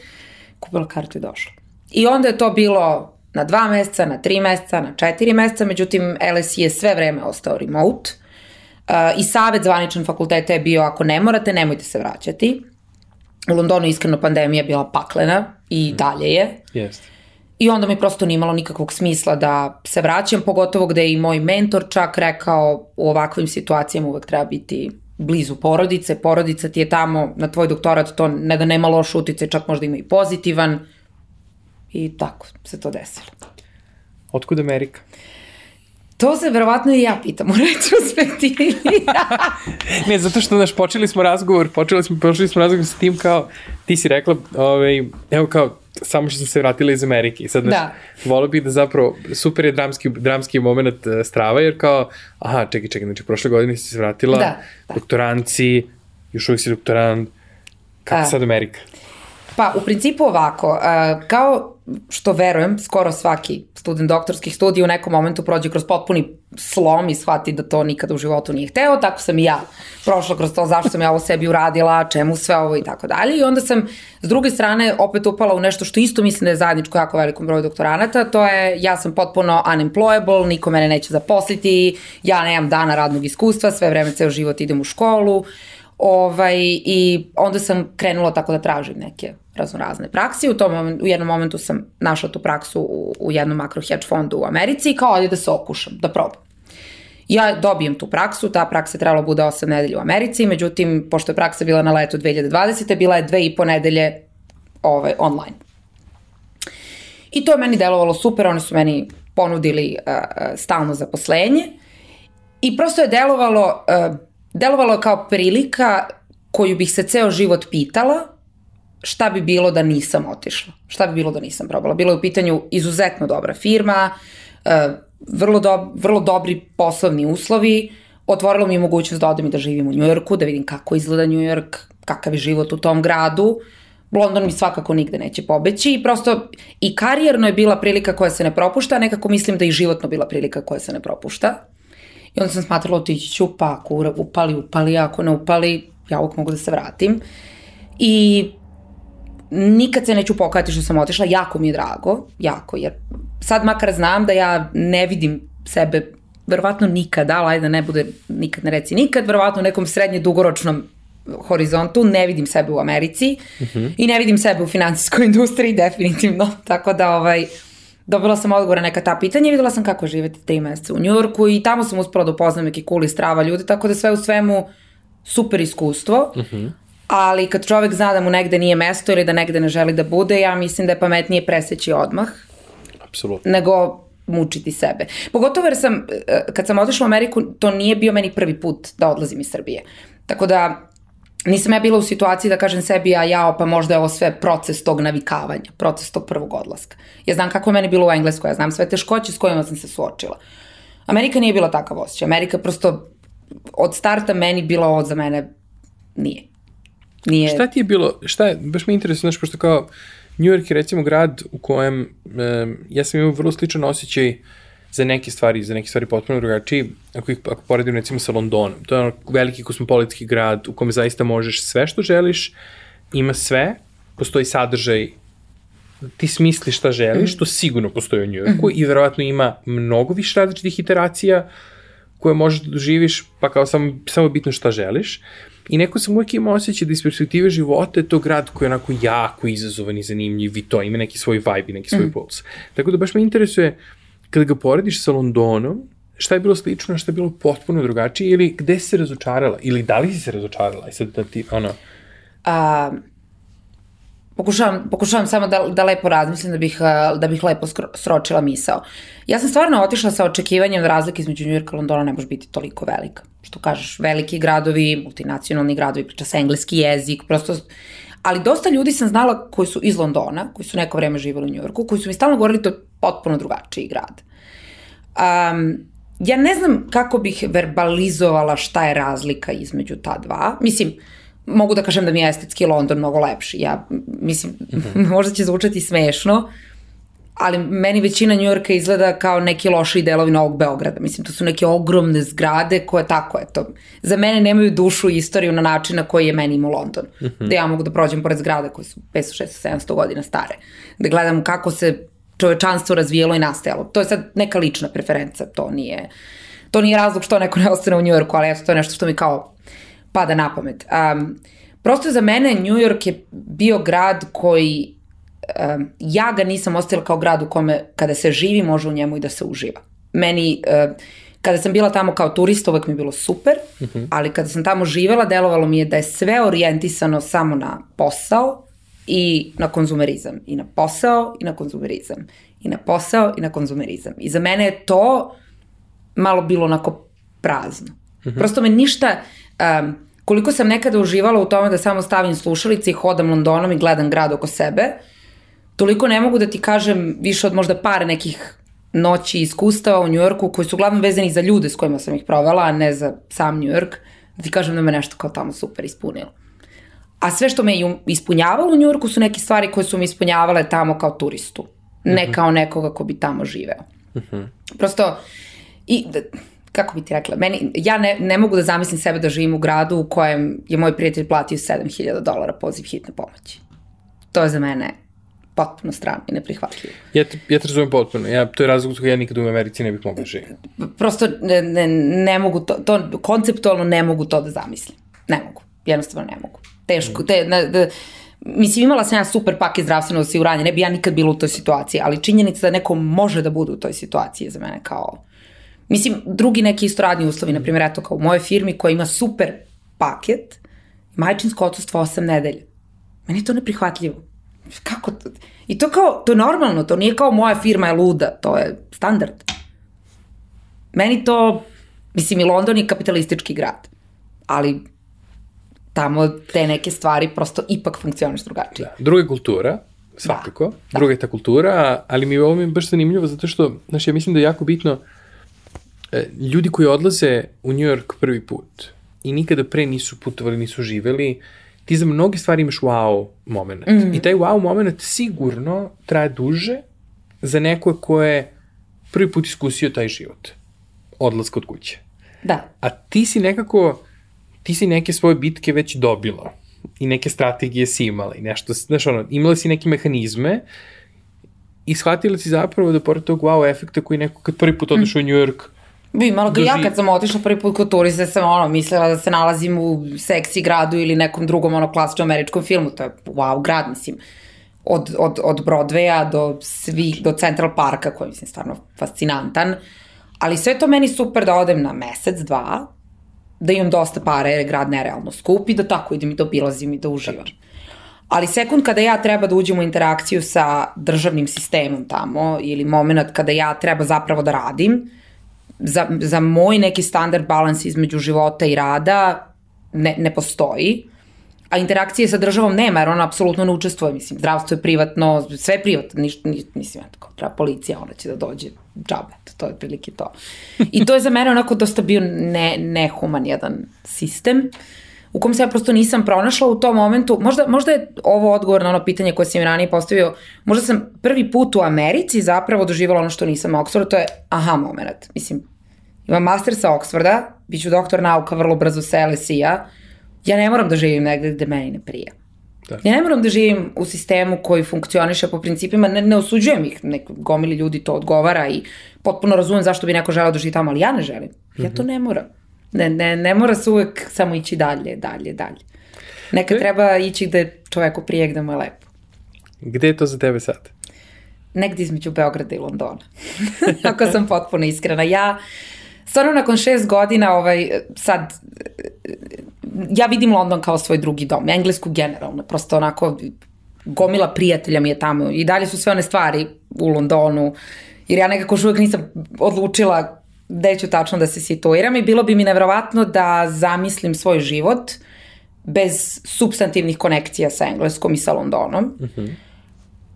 kupila kartu i došla. I onda je to bilo na dva meseca, na tri meseca, na četiri meseca, međutim LSE je sve vreme ostao remote uh, i savet zvaničan fakulteta je bio ako ne morate, nemojte se vraćati. U Londonu iskreno pandemija bila paklena i dalje je. Jeste. I onda mi prosto nije imalo nikakvog smisla da se vraćam, pogotovo gde je i moj mentor čak rekao u ovakvim situacijama uvek treba biti blizu porodice, porodica ti je tamo na tvoj doktorat, to ne da nema loš utice, čak možda ima i pozitivan i tako se to desilo. Otkud Amerika? To se verovatno i ja pitam u (laughs) retrospektivi. (laughs) ne, zato što, znaš, počeli smo razgovor, počeli smo, počeli smo razgovor sa tim kao, ti si rekla, ovaj, evo kao, samo što sam se vratila iz Amerike. Sad, znaš, da. volio bih da zapravo, super je dramski, dramski moment uh, strava, jer kao, aha, čekaj, čekaj, znači, prošle godine si se vratila, da, da. doktoranci, još uvijek si doktorant, kako A. sad Amerika? Pa, u principu ovako, uh, kao što verujem, skoro svaki student doktorskih studija u nekom momentu prođe kroz potpuni slom i shvati da to nikada u životu nije hteo, tako sam i ja prošla kroz to zašto sam ja ovo sebi uradila, čemu sve ovo i tako dalje. I onda sam s druge strane opet upala u nešto što isto mislim da je zajedničko jako velikom broju doktoranata, to je ja sam potpuno unemployable, niko mene neće zaposliti, ja nemam dana radnog iskustva, sve vreme ceo život idem u školu, Ovaj, I onda sam krenula tako da tražim neke raznorazne prakse. U, tom u jednom momentu sam našla tu praksu u, u jednom makro hedge fondu u Americi i kao, ajde da se okušam, da probam. Ja dobijem tu praksu, ta praksa je trebala bude 8 nedelja u Americi, međutim, pošto je praksa bila na letu 2020. bila je dve i po nedelje ovaj, online. I to je meni delovalo super, oni su meni ponudili uh, stalno zaposlenje i prosto je delovalo, uh, delovalo kao prilika koju bih se ceo život pitala šta bi bilo da nisam otišla, šta bi bilo da nisam probala. Bilo je u pitanju izuzetno dobra firma, uh, vrlo, do, vrlo dobri poslovni uslovi, otvorilo mi je mogućnost da odem i da živim u Njujorku, da vidim kako izgleda Njujork, kakav je život u tom gradu. London mi svakako nigde neće pobeći i prosto i karijerno je bila prilika koja se ne propušta, a nekako mislim da i životno bila prilika koja se ne propušta. I onda sam smatrala otići ću, pa ako upali, upali, ako ne upali, ja uvijek mogu da se vratim. I nikad se neću pokajati što sam otišla, jako mi je drago, jako, jer sad makar znam da ja ne vidim sebe verovatno nikada, ali ajde da ne bude nikad ne reci nikad, verovatno u nekom srednje dugoročnom horizontu, ne vidim sebe u Americi uh mhm. -huh. i ne vidim sebe u financijskoj (laughs) industriji definitivno, (laughs) tako da ovaj, dobila sam odgovor na neka ta pitanja i videla sam kako živeti tri meseca u Njujorku i tamo sam uspela da upoznam neki cool i strava ljudi, tako da sve u svemu super iskustvo, uh mhm. -huh. Ali kad čovek zna da mu negde nije mesto ili da negde ne želi da bude, ja mislim da je pametnije preseći odmah. Apsolutno. Nego mučiti sebe. Pogotovo jer sam, eh, kad sam otišla u Ameriku, to nije bio meni prvi put da odlazim iz Srbije. Tako da nisam ja bila u situaciji da kažem sebi, a jao, pa možda je ovo sve proces tog navikavanja, proces tog prvog odlaska. Ja znam kako je meni bilo u Engleskoj, ja znam sve teškoće s kojima sam se suočila. Amerika nije bila takav osjećaj. Amerika prosto od starta meni bilo ovo za mene nije. Nije... Šta ti je bilo, šta je, baš me interesuje, znaš, pošto kao New York je recimo grad u kojem um, ja sam imao vrlo sličan osjećaj uh, za neke stvari, za neke stvari potpuno drugačiji, ako ih ako poredim recimo sa Londonom. To je ono veliki kosmopolitski grad u kome zaista možeš sve što želiš, ima sve, postoji sadržaj ti smisliš šta želiš, mm. to sigurno postoji u Njujorku mm. i verovatno ima mnogo više različitih iteracija koje možeš da doživiš, pa kao samo, samo bitno šta želiš. I neko sam uvijek imao osjećaj da iz perspektive života je to grad koji je onako jako izazovan i zanimljiv i to ima neki svoj vibe i neki svoj mm. puls. Tako da baš me interesuje kada ga porediš sa Londonom, šta je bilo slično, šta je bilo potpuno drugačije ili gde si se razočarala ili da li si se razočarala i sad da ti, ono... A, pokušavam, pokušavam samo da, da lepo razmislim da bih, da bih lepo sročila misao. Ja sam stvarno otišla sa očekivanjem da razlika između New Yorka i Londona ne može biti toliko velika. Što kažeš, veliki gradovi, multinacionalni gradovi, priča se engleski jezik, prosto ali dosta ljudi sam znala koji su iz Londona, koji su neko vreme živali u Njujorku, koji su mi stalno govorili to je potpuno drugačiji grad. Um, ja ne znam kako bih verbalizovala šta je razlika između ta dva. Mislim, mogu da kažem da mi je estetski London mnogo lepši. Ja, mislim, mm -hmm. (laughs) možda će zvučati smešno, ali meni većina Njujorka izgleda kao neki loši delovi Novog Beograda. Mislim, to su neke ogromne zgrade koje tako, eto, za mene nemaju dušu i istoriju na način na koji je meni imao London. Mm -hmm. Da ja mogu da prođem pored zgrade koje su 500, 600, 700 godina stare. Da gledam kako se čovečanstvo razvijelo i nastajalo. To je sad neka lična preferenca, to nije, to nije razlog što neko ne ostane u Njujorku, ali eto, to je nešto što mi kao pada na pamet. Um, prosto za mene New York je bio grad koji um, ja ga nisam ostavila kao grad u kome kada se živi može u njemu i da se uživa. Meni, uh, kada sam bila tamo kao turista uvek mi je bilo super, uh mhm. -huh. ali kada sam tamo živela delovalo mi je da je sve orijentisano samo na posao i na konzumerizam. I na posao i na konzumerizam. I na posao i na konzumerizam. I za mene je to malo bilo onako prazno. Uh mhm. -huh. Prosto me ništa... Um, koliko sam nekada uživala u tome da samo stavim slušalice i hodam Londonom i gledam grad oko sebe, uh, toliko ne mogu da ti kažem više od možda par nekih noći iskustava u Njujorku koji su uglavnom vezani za ljude s kojima sam ih provela, a ne za sam Njujork, da ti kažem da me nešto kao tamo super ispunilo. A sve što me ispunjavalo u Njujorku su neke stvari koje su me ispunjavale tamo kao turistu, ne mhm. kao nekoga ko bi tamo živeo. Mhm. Prosto, i, kako bi ti rekla, meni, ja ne, ne mogu da zamislim sebe da živim u gradu u kojem je moj prijatelj platio 7000 dolara poziv hitne pomoći. To je za mene potpuno strano i neprihvatljivo. Ja te, ja te razumem potpuno. Ja, to je razlog zbog ja nikad u Americi ne bih mogla da živjeti. Prosto ne, ne, ne mogu to, to, konceptualno ne mogu to da zamislim. Ne mogu. Jednostavno ne mogu. Teško. Te, ne, da, mislim, imala sam ja super paket zdravstveno osiguranje, ne bi ja nikad bila u toj situaciji, ali činjenica da neko može da bude u toj situaciji je za mene kao Mislim, drugi neki isto radni uslovi, na primjer, eto kao u mojoj firmi koja ima super paket, majčinsko odsustvo 8 nedelja. Meni je to neprihvatljivo. Kako to? I to kao, to je normalno, to nije kao moja firma je luda, to je standard. Meni to, mislim i London je kapitalistički grad, ali tamo te neke stvari prosto ipak funkcioniš drugačije. Da. Druga kultura, svakako, da, da. druga je ta kultura, ali mi je ovo mi baš zanimljivo zato što, znaš, ja mislim da je jako bitno e, ljudi koji odlaze u New York prvi put i nikada pre nisu putovali, nisu živeli, ti za mnoge stvari imaš wow moment. Mm -hmm. I taj wow moment sigurno traje duže za neko ko je prvi put iskusio taj život. Odlaska od kuće. Da. A ti si nekako, ti si neke svoje bitke već dobila i neke strategije si imala i nešto, znaš ono, imala si neke mehanizme i shvatila si zapravo da pored tog wow efekta koji neko kad prvi put odeš mm. u New York Bi, malo ga ja kad sam otišla prvi put kod turiste sam ono, mislila da se nalazim u seksi gradu ili nekom drugom ono klasičnom američkom filmu, to je wow grad, mislim. Od, od, od Broadwaya do svih, do Central Parka, koji mislim stvarno fascinantan. Ali sve to meni super da odem na mesec, dva, da imam dosta para jer je grad nerealno skup i da tako idem i da obilazim i da uživam. Ali sekund kada ja treba da uđem u interakciju sa državnim sistemom tamo ili moment kada ja treba zapravo da radim, za, za moj neki standard balans između života i rada ne, ne postoji. A interakcije sa državom nema, jer ona apsolutno ne učestvuje, mislim, zdravstvo je privatno, sve je privatno, niš, niš, mislim, tako, treba policija, ona će da dođe džabe, to je prilike to. I to je za mene onako dosta bio ne, nehuman jedan sistem, u kom se ja prosto nisam pronašla u tom momentu, možda, možda je ovo odgovor na ono pitanje koje sam im ranije postavio, možda sam prvi put u Americi zapravo doživala ono što nisam u Oxfordu, to je aha moment, mislim, imam master sa Oxforda, bit ću doktor nauka vrlo brzo sa LSI-a, ja ne moram da živim negde gde meni ne prija. Da. Ja ne moram da živim u sistemu koji funkcioniše po principima, ne, ne osuđujem ih, nek, gomili ljudi to odgovara i potpuno razumem zašto bi neko želeo da živi tamo, ali ja ne želim. Ja to ne moram. Ne, ne, ne mora se uvek samo ići dalje, dalje, dalje. Nekad treba ići gde čoveku prije gde mu je lepo. Gde je to za tebe sad? Negde između Beograda i Londona. (laughs) Ako sam potpuno iskrena. Ja, uh, stvarno nakon šest godina, ovaj, sad, ja vidim London kao svoj drugi dom, englesku generalno, prosto onako, gomila prijatelja mi je tamo i dalje su sve one stvari u Londonu, jer ja nekako još uvek nisam odlučila gde ću tačno da se situiram i bilo bi mi nevrovatno da zamislim svoj život bez substantivnih konekcija sa engleskom i sa Londonom. Uh mhm. -huh.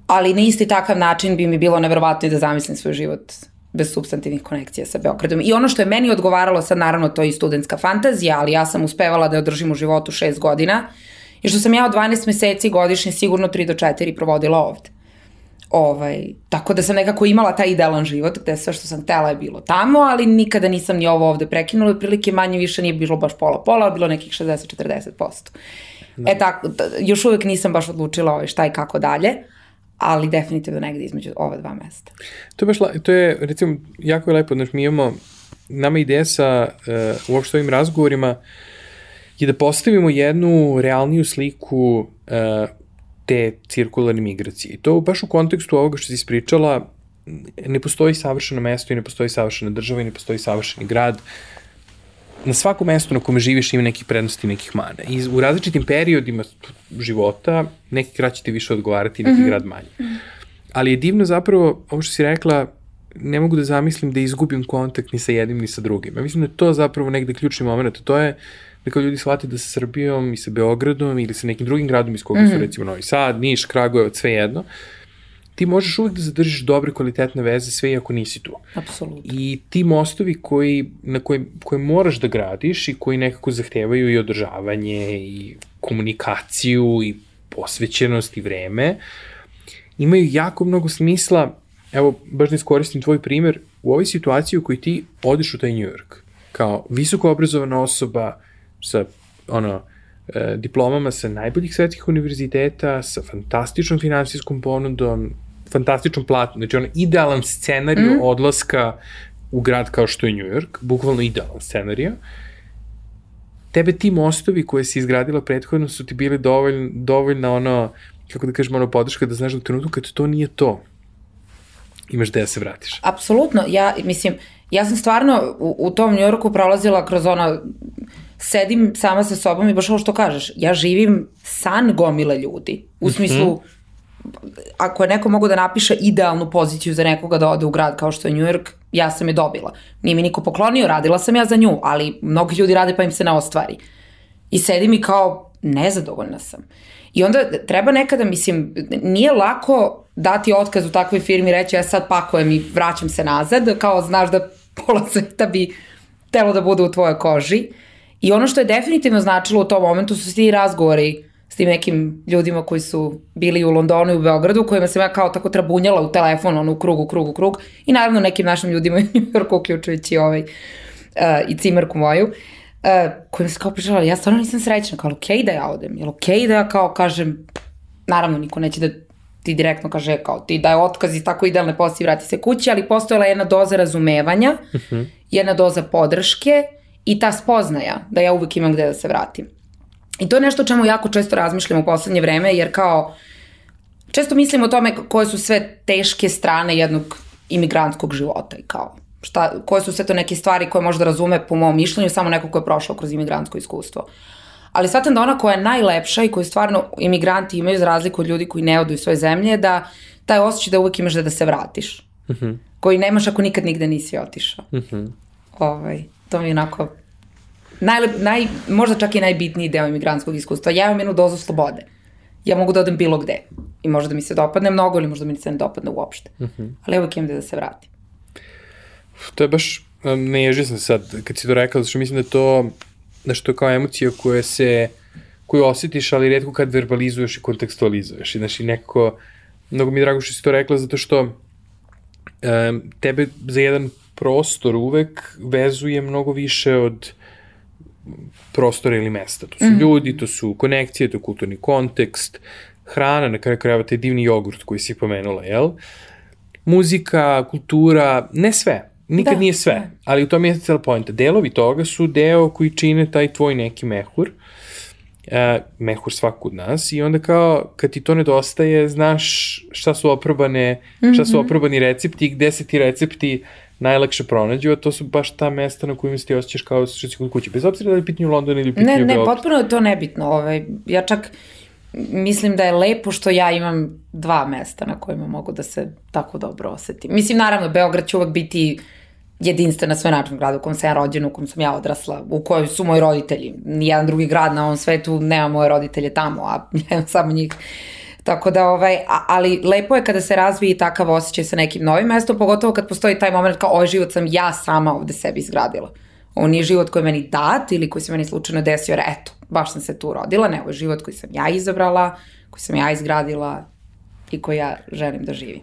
Ali na isti takav način bi mi bilo nevrovatno i da zamislim svoj život bez substantivnih konekcija sa Beogradom. I ono što je meni odgovaralo, sad naravno to je i studentska fantazija, ali ja sam uspevala da je održim u životu šest godina, i što sam ja od 12 meseci godišnje sigurno 3 do 4 provodila ovde. Ovaj, tako da sam nekako imala taj idealan život gde sve što sam htela je bilo tamo, ali nikada nisam ni ovo ovde prekinula, otprilike manje više nije bilo baš pola-pola, bilo nekih 60-40%. Da. E tako, još uvek nisam baš odlučila ovaj, šta i kako dalje, ali definitivno negde između ova dva mesta. To je baš, to je recimo jako je lepo, znači mi imamo, nama ideja sa uh, uopšte ovim razgovorima je da postavimo jednu realniju sliku uh, te cirkularne migracije. I to baš u kontekstu ovoga što si ispričala, ne postoji savršeno mesto i ne postoji savršena država i ne postoji savršeni grad. Uh, na svakom mestu na kome živiš ima nekih prednosti i nekih mana. I u različitim periodima života neki grad će ti više odgovarati, neki mm -hmm. grad manje. Ali je divno zapravo, ovo što si rekla, ne mogu da zamislim da izgubim kontakt ni sa jednim ni sa drugim. Ja mislim da je to zapravo negde ključni moment, to je da kao ljudi shvate da sa Srbijom i sa Beogradom ili sa nekim drugim gradom iz koga mm -hmm. su mhm. recimo Novi Sad, Niš, Kragujevac, sve jedno, uh, ti možeš uvek da zadržiš dobre kvalitetne veze sve i ako nisi tu. Apsolutno. I ti mostovi koji, na koje, koje moraš da gradiš i koji nekako zahtevaju i održavanje i komunikaciju i posvećenost i vreme, imaju jako mnogo smisla, evo, baš da iskoristim tvoj primer, u ovoj situaciji u kojoj ti odeš u taj New York, kao visoko obrazovana osoba sa, ono, e, diplomama sa najboljih svetskih univerziteta, sa fantastičnom finansijskom ponudom, fantastičnom platom, znači ono idealan scenariju mm. odlaska u grad kao što je New York, bukvalno idealan scenariju, tebe ti mostovi koje si izgradila prethodno su ti bili dovoljno, dovoljna ono, kako da kažem, ono podrška da znaš da u trenutku kad to nije to, imaš da se vratiš. Apsolutno, ja mislim, ja sam stvarno u, u tom Njorku prolazila kroz ono, sedim sama sa sobom i baš ovo što kažeš, ja živim san gomile ljudi. U smislu, mm -hmm. Ako je neko mogu da napiše idealnu poziciju za nekoga da ode u grad kao što je New York, ja sam je dobila. Nije mi niko poklonio, radila sam ja za nju, ali mnogi ljudi rade pa im se ne ostvari. I sedim i kao, nezadovoljna sam. I onda treba nekada, mislim, nije lako dati otkaz u takvoj firmi i reći ja sad pakujem i vraćam se nazad, kao znaš da (laughs) pola sveta bi telo da bude u tvojoj koži. I ono što je definitivno značilo u tom momentu su svi razgovori s tim nekim ljudima koji su bili u Londonu i u Beogradu, kojima sam ja kao tako trabunjala u telefon, ono u krug, u krug, u krug. I naravno nekim našim ljudima (laughs) u New Yorku, uključujući ovaj, uh, i cimarku moju. Uh, uh, kojim se kao pričala, ja stvarno nisam srećna, kao okej okay da ja odem, jel okej okay da ja kao kažem, naravno niko neće da ti direktno kaže kao ti daje otkaz i tako idealne posti vrati se kući, ali postojala jedna doza razumevanja, uh mhm. -huh. jedna doza podrške i ta spoznaja da ja uvek imam gde da se vratim. I to je nešto o čemu jako često razmišljam u poslednje vreme, jer kao često mislim o tome koje su sve teške strane jednog imigrantskog života i kao šta, koje su sve to neke stvari koje možda razume po mom mišljenju samo neko ko je prošao kroz imigrantsko iskustvo. Ali shvatam da ona koja je najlepša i koju stvarno imigranti imaju za razliku od ljudi koji ne odu iz svoje zemlje je da taj osjećaj da uvek imaš da, da se vratiš. Uh mhm. -huh. Koji nemaš ako nikad nigde nisi otišao. Uh mhm. -huh. ovaj, to mi je onako najlep, naj, možda čak i najbitniji deo imigrantskog iskustva. Ja imam jednu dozu slobode. Ja mogu da odem bilo gde. I možda mi se dopadne mnogo ili možda mi se ne dopadne uopšte. Uh mhm. -huh. Ali uvek imam da se vratim. To je baš, ne ježi sam sad kad si to rekao, zato što mislim da je to nešto kao emocija koja se, koju osjetiš, ali redko kad verbalizuješ i kontekstualizuješ. I znači nekako, mnogo mi je drago što si to rekla, zato što um, tebe za jedan prostor uvek vezuje mnogo više od prostora ili mesta. To su mm. ljudi, to su konekcije, to je kulturni kontekst, hrana, na kraju krajeva taj divni jogurt koji si pomenula, jel? Muzika, kultura, ne sve, nikad da, nije sve, da. ali u tom je cijela pojenta. Delovi toga su deo koji čine taj tvoj neki mehur, uh, mehur svakog od nas i onda kao kad ti to nedostaje, znaš šta su oprobane, šta su mhm. oprobani recepti, gde se ti recepti najlakše pronađu, a to su baš ta mesta na kojima se ti osjećaš kao što si kod kuće. Bez obzira da je pitanje u Londonu ili pitanje Ne, ne, potpuno je to nebitno. Ovaj, ja čak mislim da je lepo što ja imam dva mesta na kojima mogu da se tako dobro osetim. Mislim, naravno, Beograd će uvek biti jedinstven na svoj način grad u kom sam ja rođena, u kom sam ja odrasla, u kojoj su moji roditelji. Nijedan drugi grad na ovom svetu nema moje roditelje tamo, a (laughs) ja samo njih. Tako da, ovaj, ali lepo je kada se razvije takav osjećaj sa nekim novim mestom, pogotovo kad postoji taj moment kao ovaj život sam ja sama ovde sebi izgradila. Ovo nije život koji je meni dat ili koji se meni slučajno desio, jer eto, baš sam se tu rodila, ne, ovo je život koji sam ja izabrala, koji sam ja izgradila i koji ja želim da živim.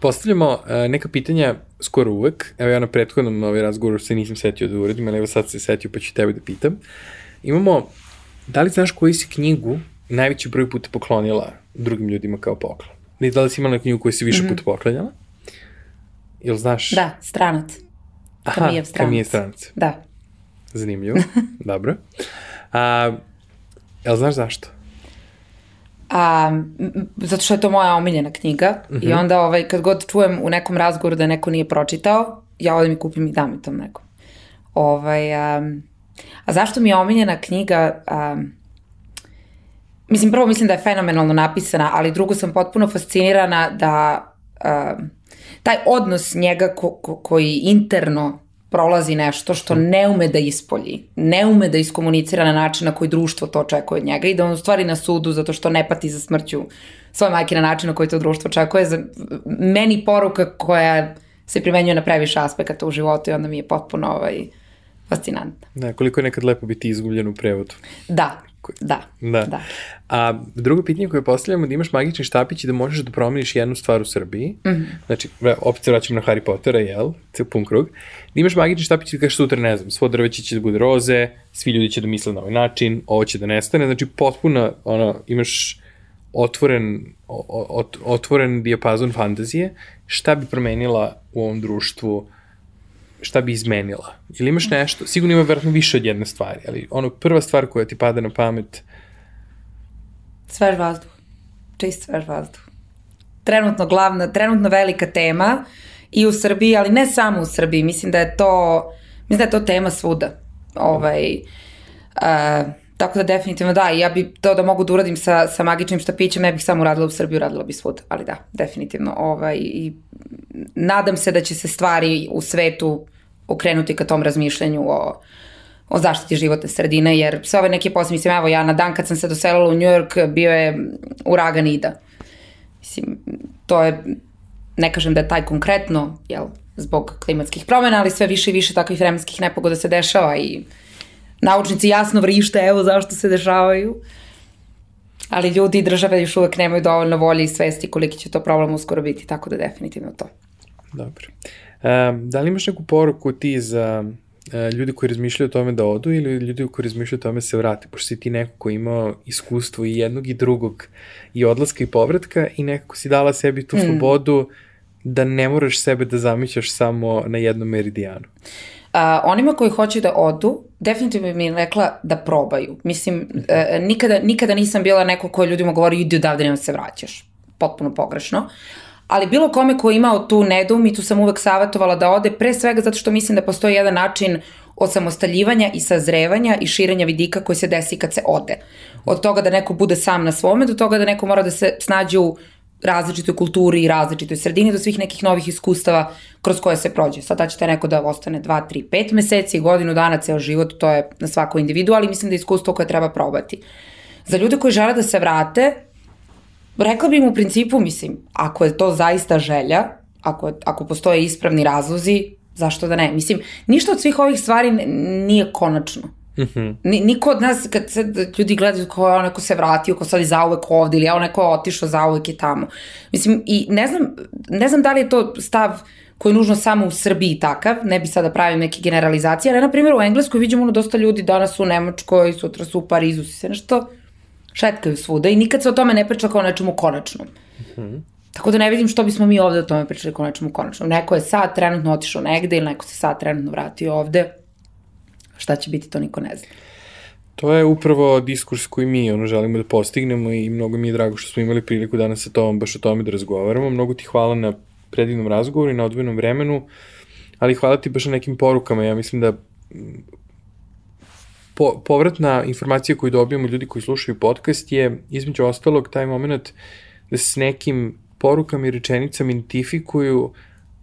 Postavljamo uh, neka pitanja skoro uvek. Evo ja na prethodnom ovaj razgovoru se nisam setio da uradim, ali evo sad se setio pa ću tebe da pitam. Imamo, da li znaš koju si knjigu najveći broj puta poklonila drugim ljudima kao poklon? Da li si imala knjigu koju si više mm -hmm. puta poklanjala? Jel znaš? Da, stranac. Aha, Kamijev stranac. Kamijev stranac. Da. Zanimljivo. (laughs) Dobro. A, jel znaš zašto? A, zato što je to moja omiljena knjiga uh -huh. i mhm. onda ovaj, kad god čujem u nekom razgovoru da neko nije pročitao, ja odem i kupim i dam i tom nekom. Ovaj, a, a zašto mi je omiljena knjiga? A, mislim, prvo mislim da je fenomenalno napisana, ali drugo sam potpuno fascinirana da a, taj odnos njega ko, ko, koji interno prolazi nešto što ne ume da ispolji, ne ume da iskomunicira na način na koji društvo to očekuje od njega i da on u stvari na sudu zato što ne pati za smrću svoje majke na način na koji to društvo očekuje. Za meni poruka koja se primenjuje na previše aspekata u životu i onda mi je potpuno ovaj, fascinantna. Da, koliko je nekad lepo biti izgubljen u prevodu. Da, Da, da. da. A drugo pitanje koje postavljamo da imaš magični štapić i da možeš da promeniš jednu stvar u Srbiji, mm -hmm. znači, opet se vraćam na Harry Pottera, jel, ceo pun krug, da imaš magični štapić i da kažeš sutra, ne znam, svo drveće će da bude roze, svi ljudi će da misle na ovaj način, ovo će da nestane, znači potpuno, ono, imaš otvoren, ot, otvoren dijapazon fantazije, šta bi promenila u ovom društvu šta bi izmenila? Ili imaš nešto? Sigurno ima verovatno više od jedne stvari, ali ono prva stvar koja ti pada na pamet... Svež vazduh. Čist svež vazduh. Trenutno glavna, trenutno velika tema i u Srbiji, ali ne samo u Srbiji. Mislim da je to, mislim da je to tema svuda. Ovaj, uh, tako da definitivno da, ja bi to da mogu da uradim sa, sa magičnim štapićem, ne bih samo uradila u Srbiji, uradila bi svuda, ali da, definitivno. Ovaj, I nadam se da će se stvari u svetu okrenuti ka tom razmišljanju o, o zaštiti životne sredine, jer sve ove neke posle, mislim, evo ja na dan kad sam se doselila u New York, bio je uragan Ida. Mislim, to je, ne kažem da je taj konkretno, jel, zbog klimatskih promena, ali sve više i više takvih vremenskih nepogoda se dešava i naučnici jasno vrište, evo zašto se dešavaju. Ali ljudi i države još uvek nemaju dovoljno volje i svesti koliki će to problem uskoro biti, tako da definitivno to. Dobro. Da li imaš neku poruku ti za uh, ljudi koji razmišljaju o tome da odu ili ljudi koji razmišljaju o tome da se vrati, pošto si ti neko koji imao iskustvo i jednog i drugog i odlaska i povratka i nekako si dala sebi tu mm. slobodu da ne moraš sebe da zamišljaš samo na jednom meridijanu. Uh, onima koji hoće da odu, definitivno mi je rekla da probaju. Mislim, uh, nikada, nikada nisam bila neko koji ljudima govori idi odavde, nema se vraćaš. Potpuno pogrešno ali bilo kome ko je imao tu nedoumicu sam uvek savjetovala da ode, pre svega zato što mislim da postoji jedan način osamostaljivanja i sazrevanja i širenja vidika koji se desi kad se ode. Od toga da neko bude sam na svome, do toga da neko mora da se snađe u različitoj kulturi i različitoj sredini, do svih nekih novih iskustava kroz koje se prođe. Sad da ćete neko da ostane 2, 3, 5 meseci, godinu dana, ceo život, to je na svako individu, ali mislim da je iskustvo koje treba probati. Za ljude koji žele da se vrate, rekla bih u principu, mislim, ako je to zaista želja, ako, ako postoje ispravni razlozi, zašto da ne? Mislim, ništa od svih ovih stvari nije konačno. Mm -hmm. Niko od nas, kad se ljudi gledaju ko je neko se vratio, ko sad je zauvek ovde ili ja neko je otišao zauvek je tamo. Mislim, i ne znam, ne znam da li je to stav koji je nužno samo u Srbiji takav, ne bi sada pravim neke generalizacije, ali na primjer u Engleskoj vidimo ono dosta ljudi danas u Nemačkoj, sutra su u Parizu, se nešto šetkaju svuda i nikad se o tome ne priča kao nečemu konačnom. Mm -hmm. Tako da ne vidim što bismo mi ovde o tome pričali kao nečemu konačnom. Neko je sad trenutno otišao negde ili neko se sad trenutno vratio ovde. Šta će biti, to niko ne zna. To je upravo diskurs koji mi ono, želimo da postignemo i mnogo mi je drago što smo imali priliku danas sa tobom baš o tome da razgovaramo. Mnogo ti hvala na predivnom razgovoru i na odvojenom vremenu, ali hvala ti baš na nekim porukama. Ja mislim da po, povratna informacija koju dobijamo ljudi koji slušaju podcast je između ostalog taj moment da se s nekim porukama i rečenicama identifikuju,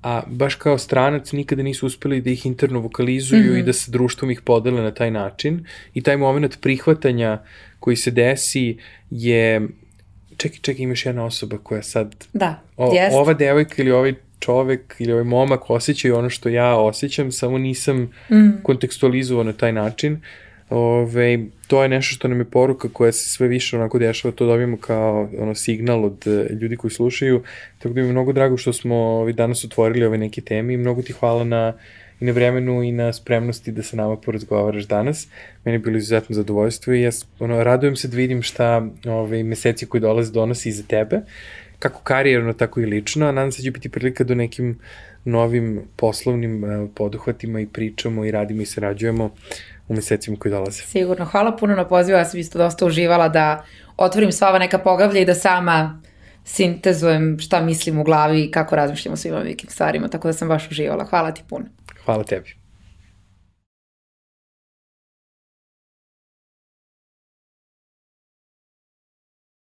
a baš kao stranac nikada nisu uspeli da ih interno vokalizuju mm -hmm. i da sa društvom ih podele na taj način. I taj moment prihvatanja koji se desi je čekaj, čekaj, imaš jedna osoba koja sad... Da, o, jest. Ova devojka ili ovaj čovek ili ovaj momak osjećaju ono što ja osjećam, samo nisam mm. kontekstualizovao na taj način. Ove, to je nešto što nam je poruka koja se sve više onako dešava, to dobijemo kao ono, signal od e, ljudi koji slušaju, tako da mi je mnogo drago što smo ovaj, danas otvorili ove neke teme i mnogo ti hvala na i na vremenu i na spremnosti da sa nama porazgovaraš danas. Meni je bilo izuzetno zadovoljstvo i ja ono, radujem se da vidim šta ovaj, meseci koji dolaze donosi iza tebe, kako karijerno, tako i lično, a nadam se da će biti prilika do nekim novim poslovnim uh, poduhvatima i pričamo i radimo i sarađujemo u mesecima koji dolaze. Sigurno. Hvala puno na pozivu. Ja sam isto dosta uživala da otvorim sva ova neka poglavlja i da sama sintezujem šta mislim u glavi i kako razmišljam o svim ovim stvarima. Tako da sam baš uživala. Hvala ti puno. Hvala tebi.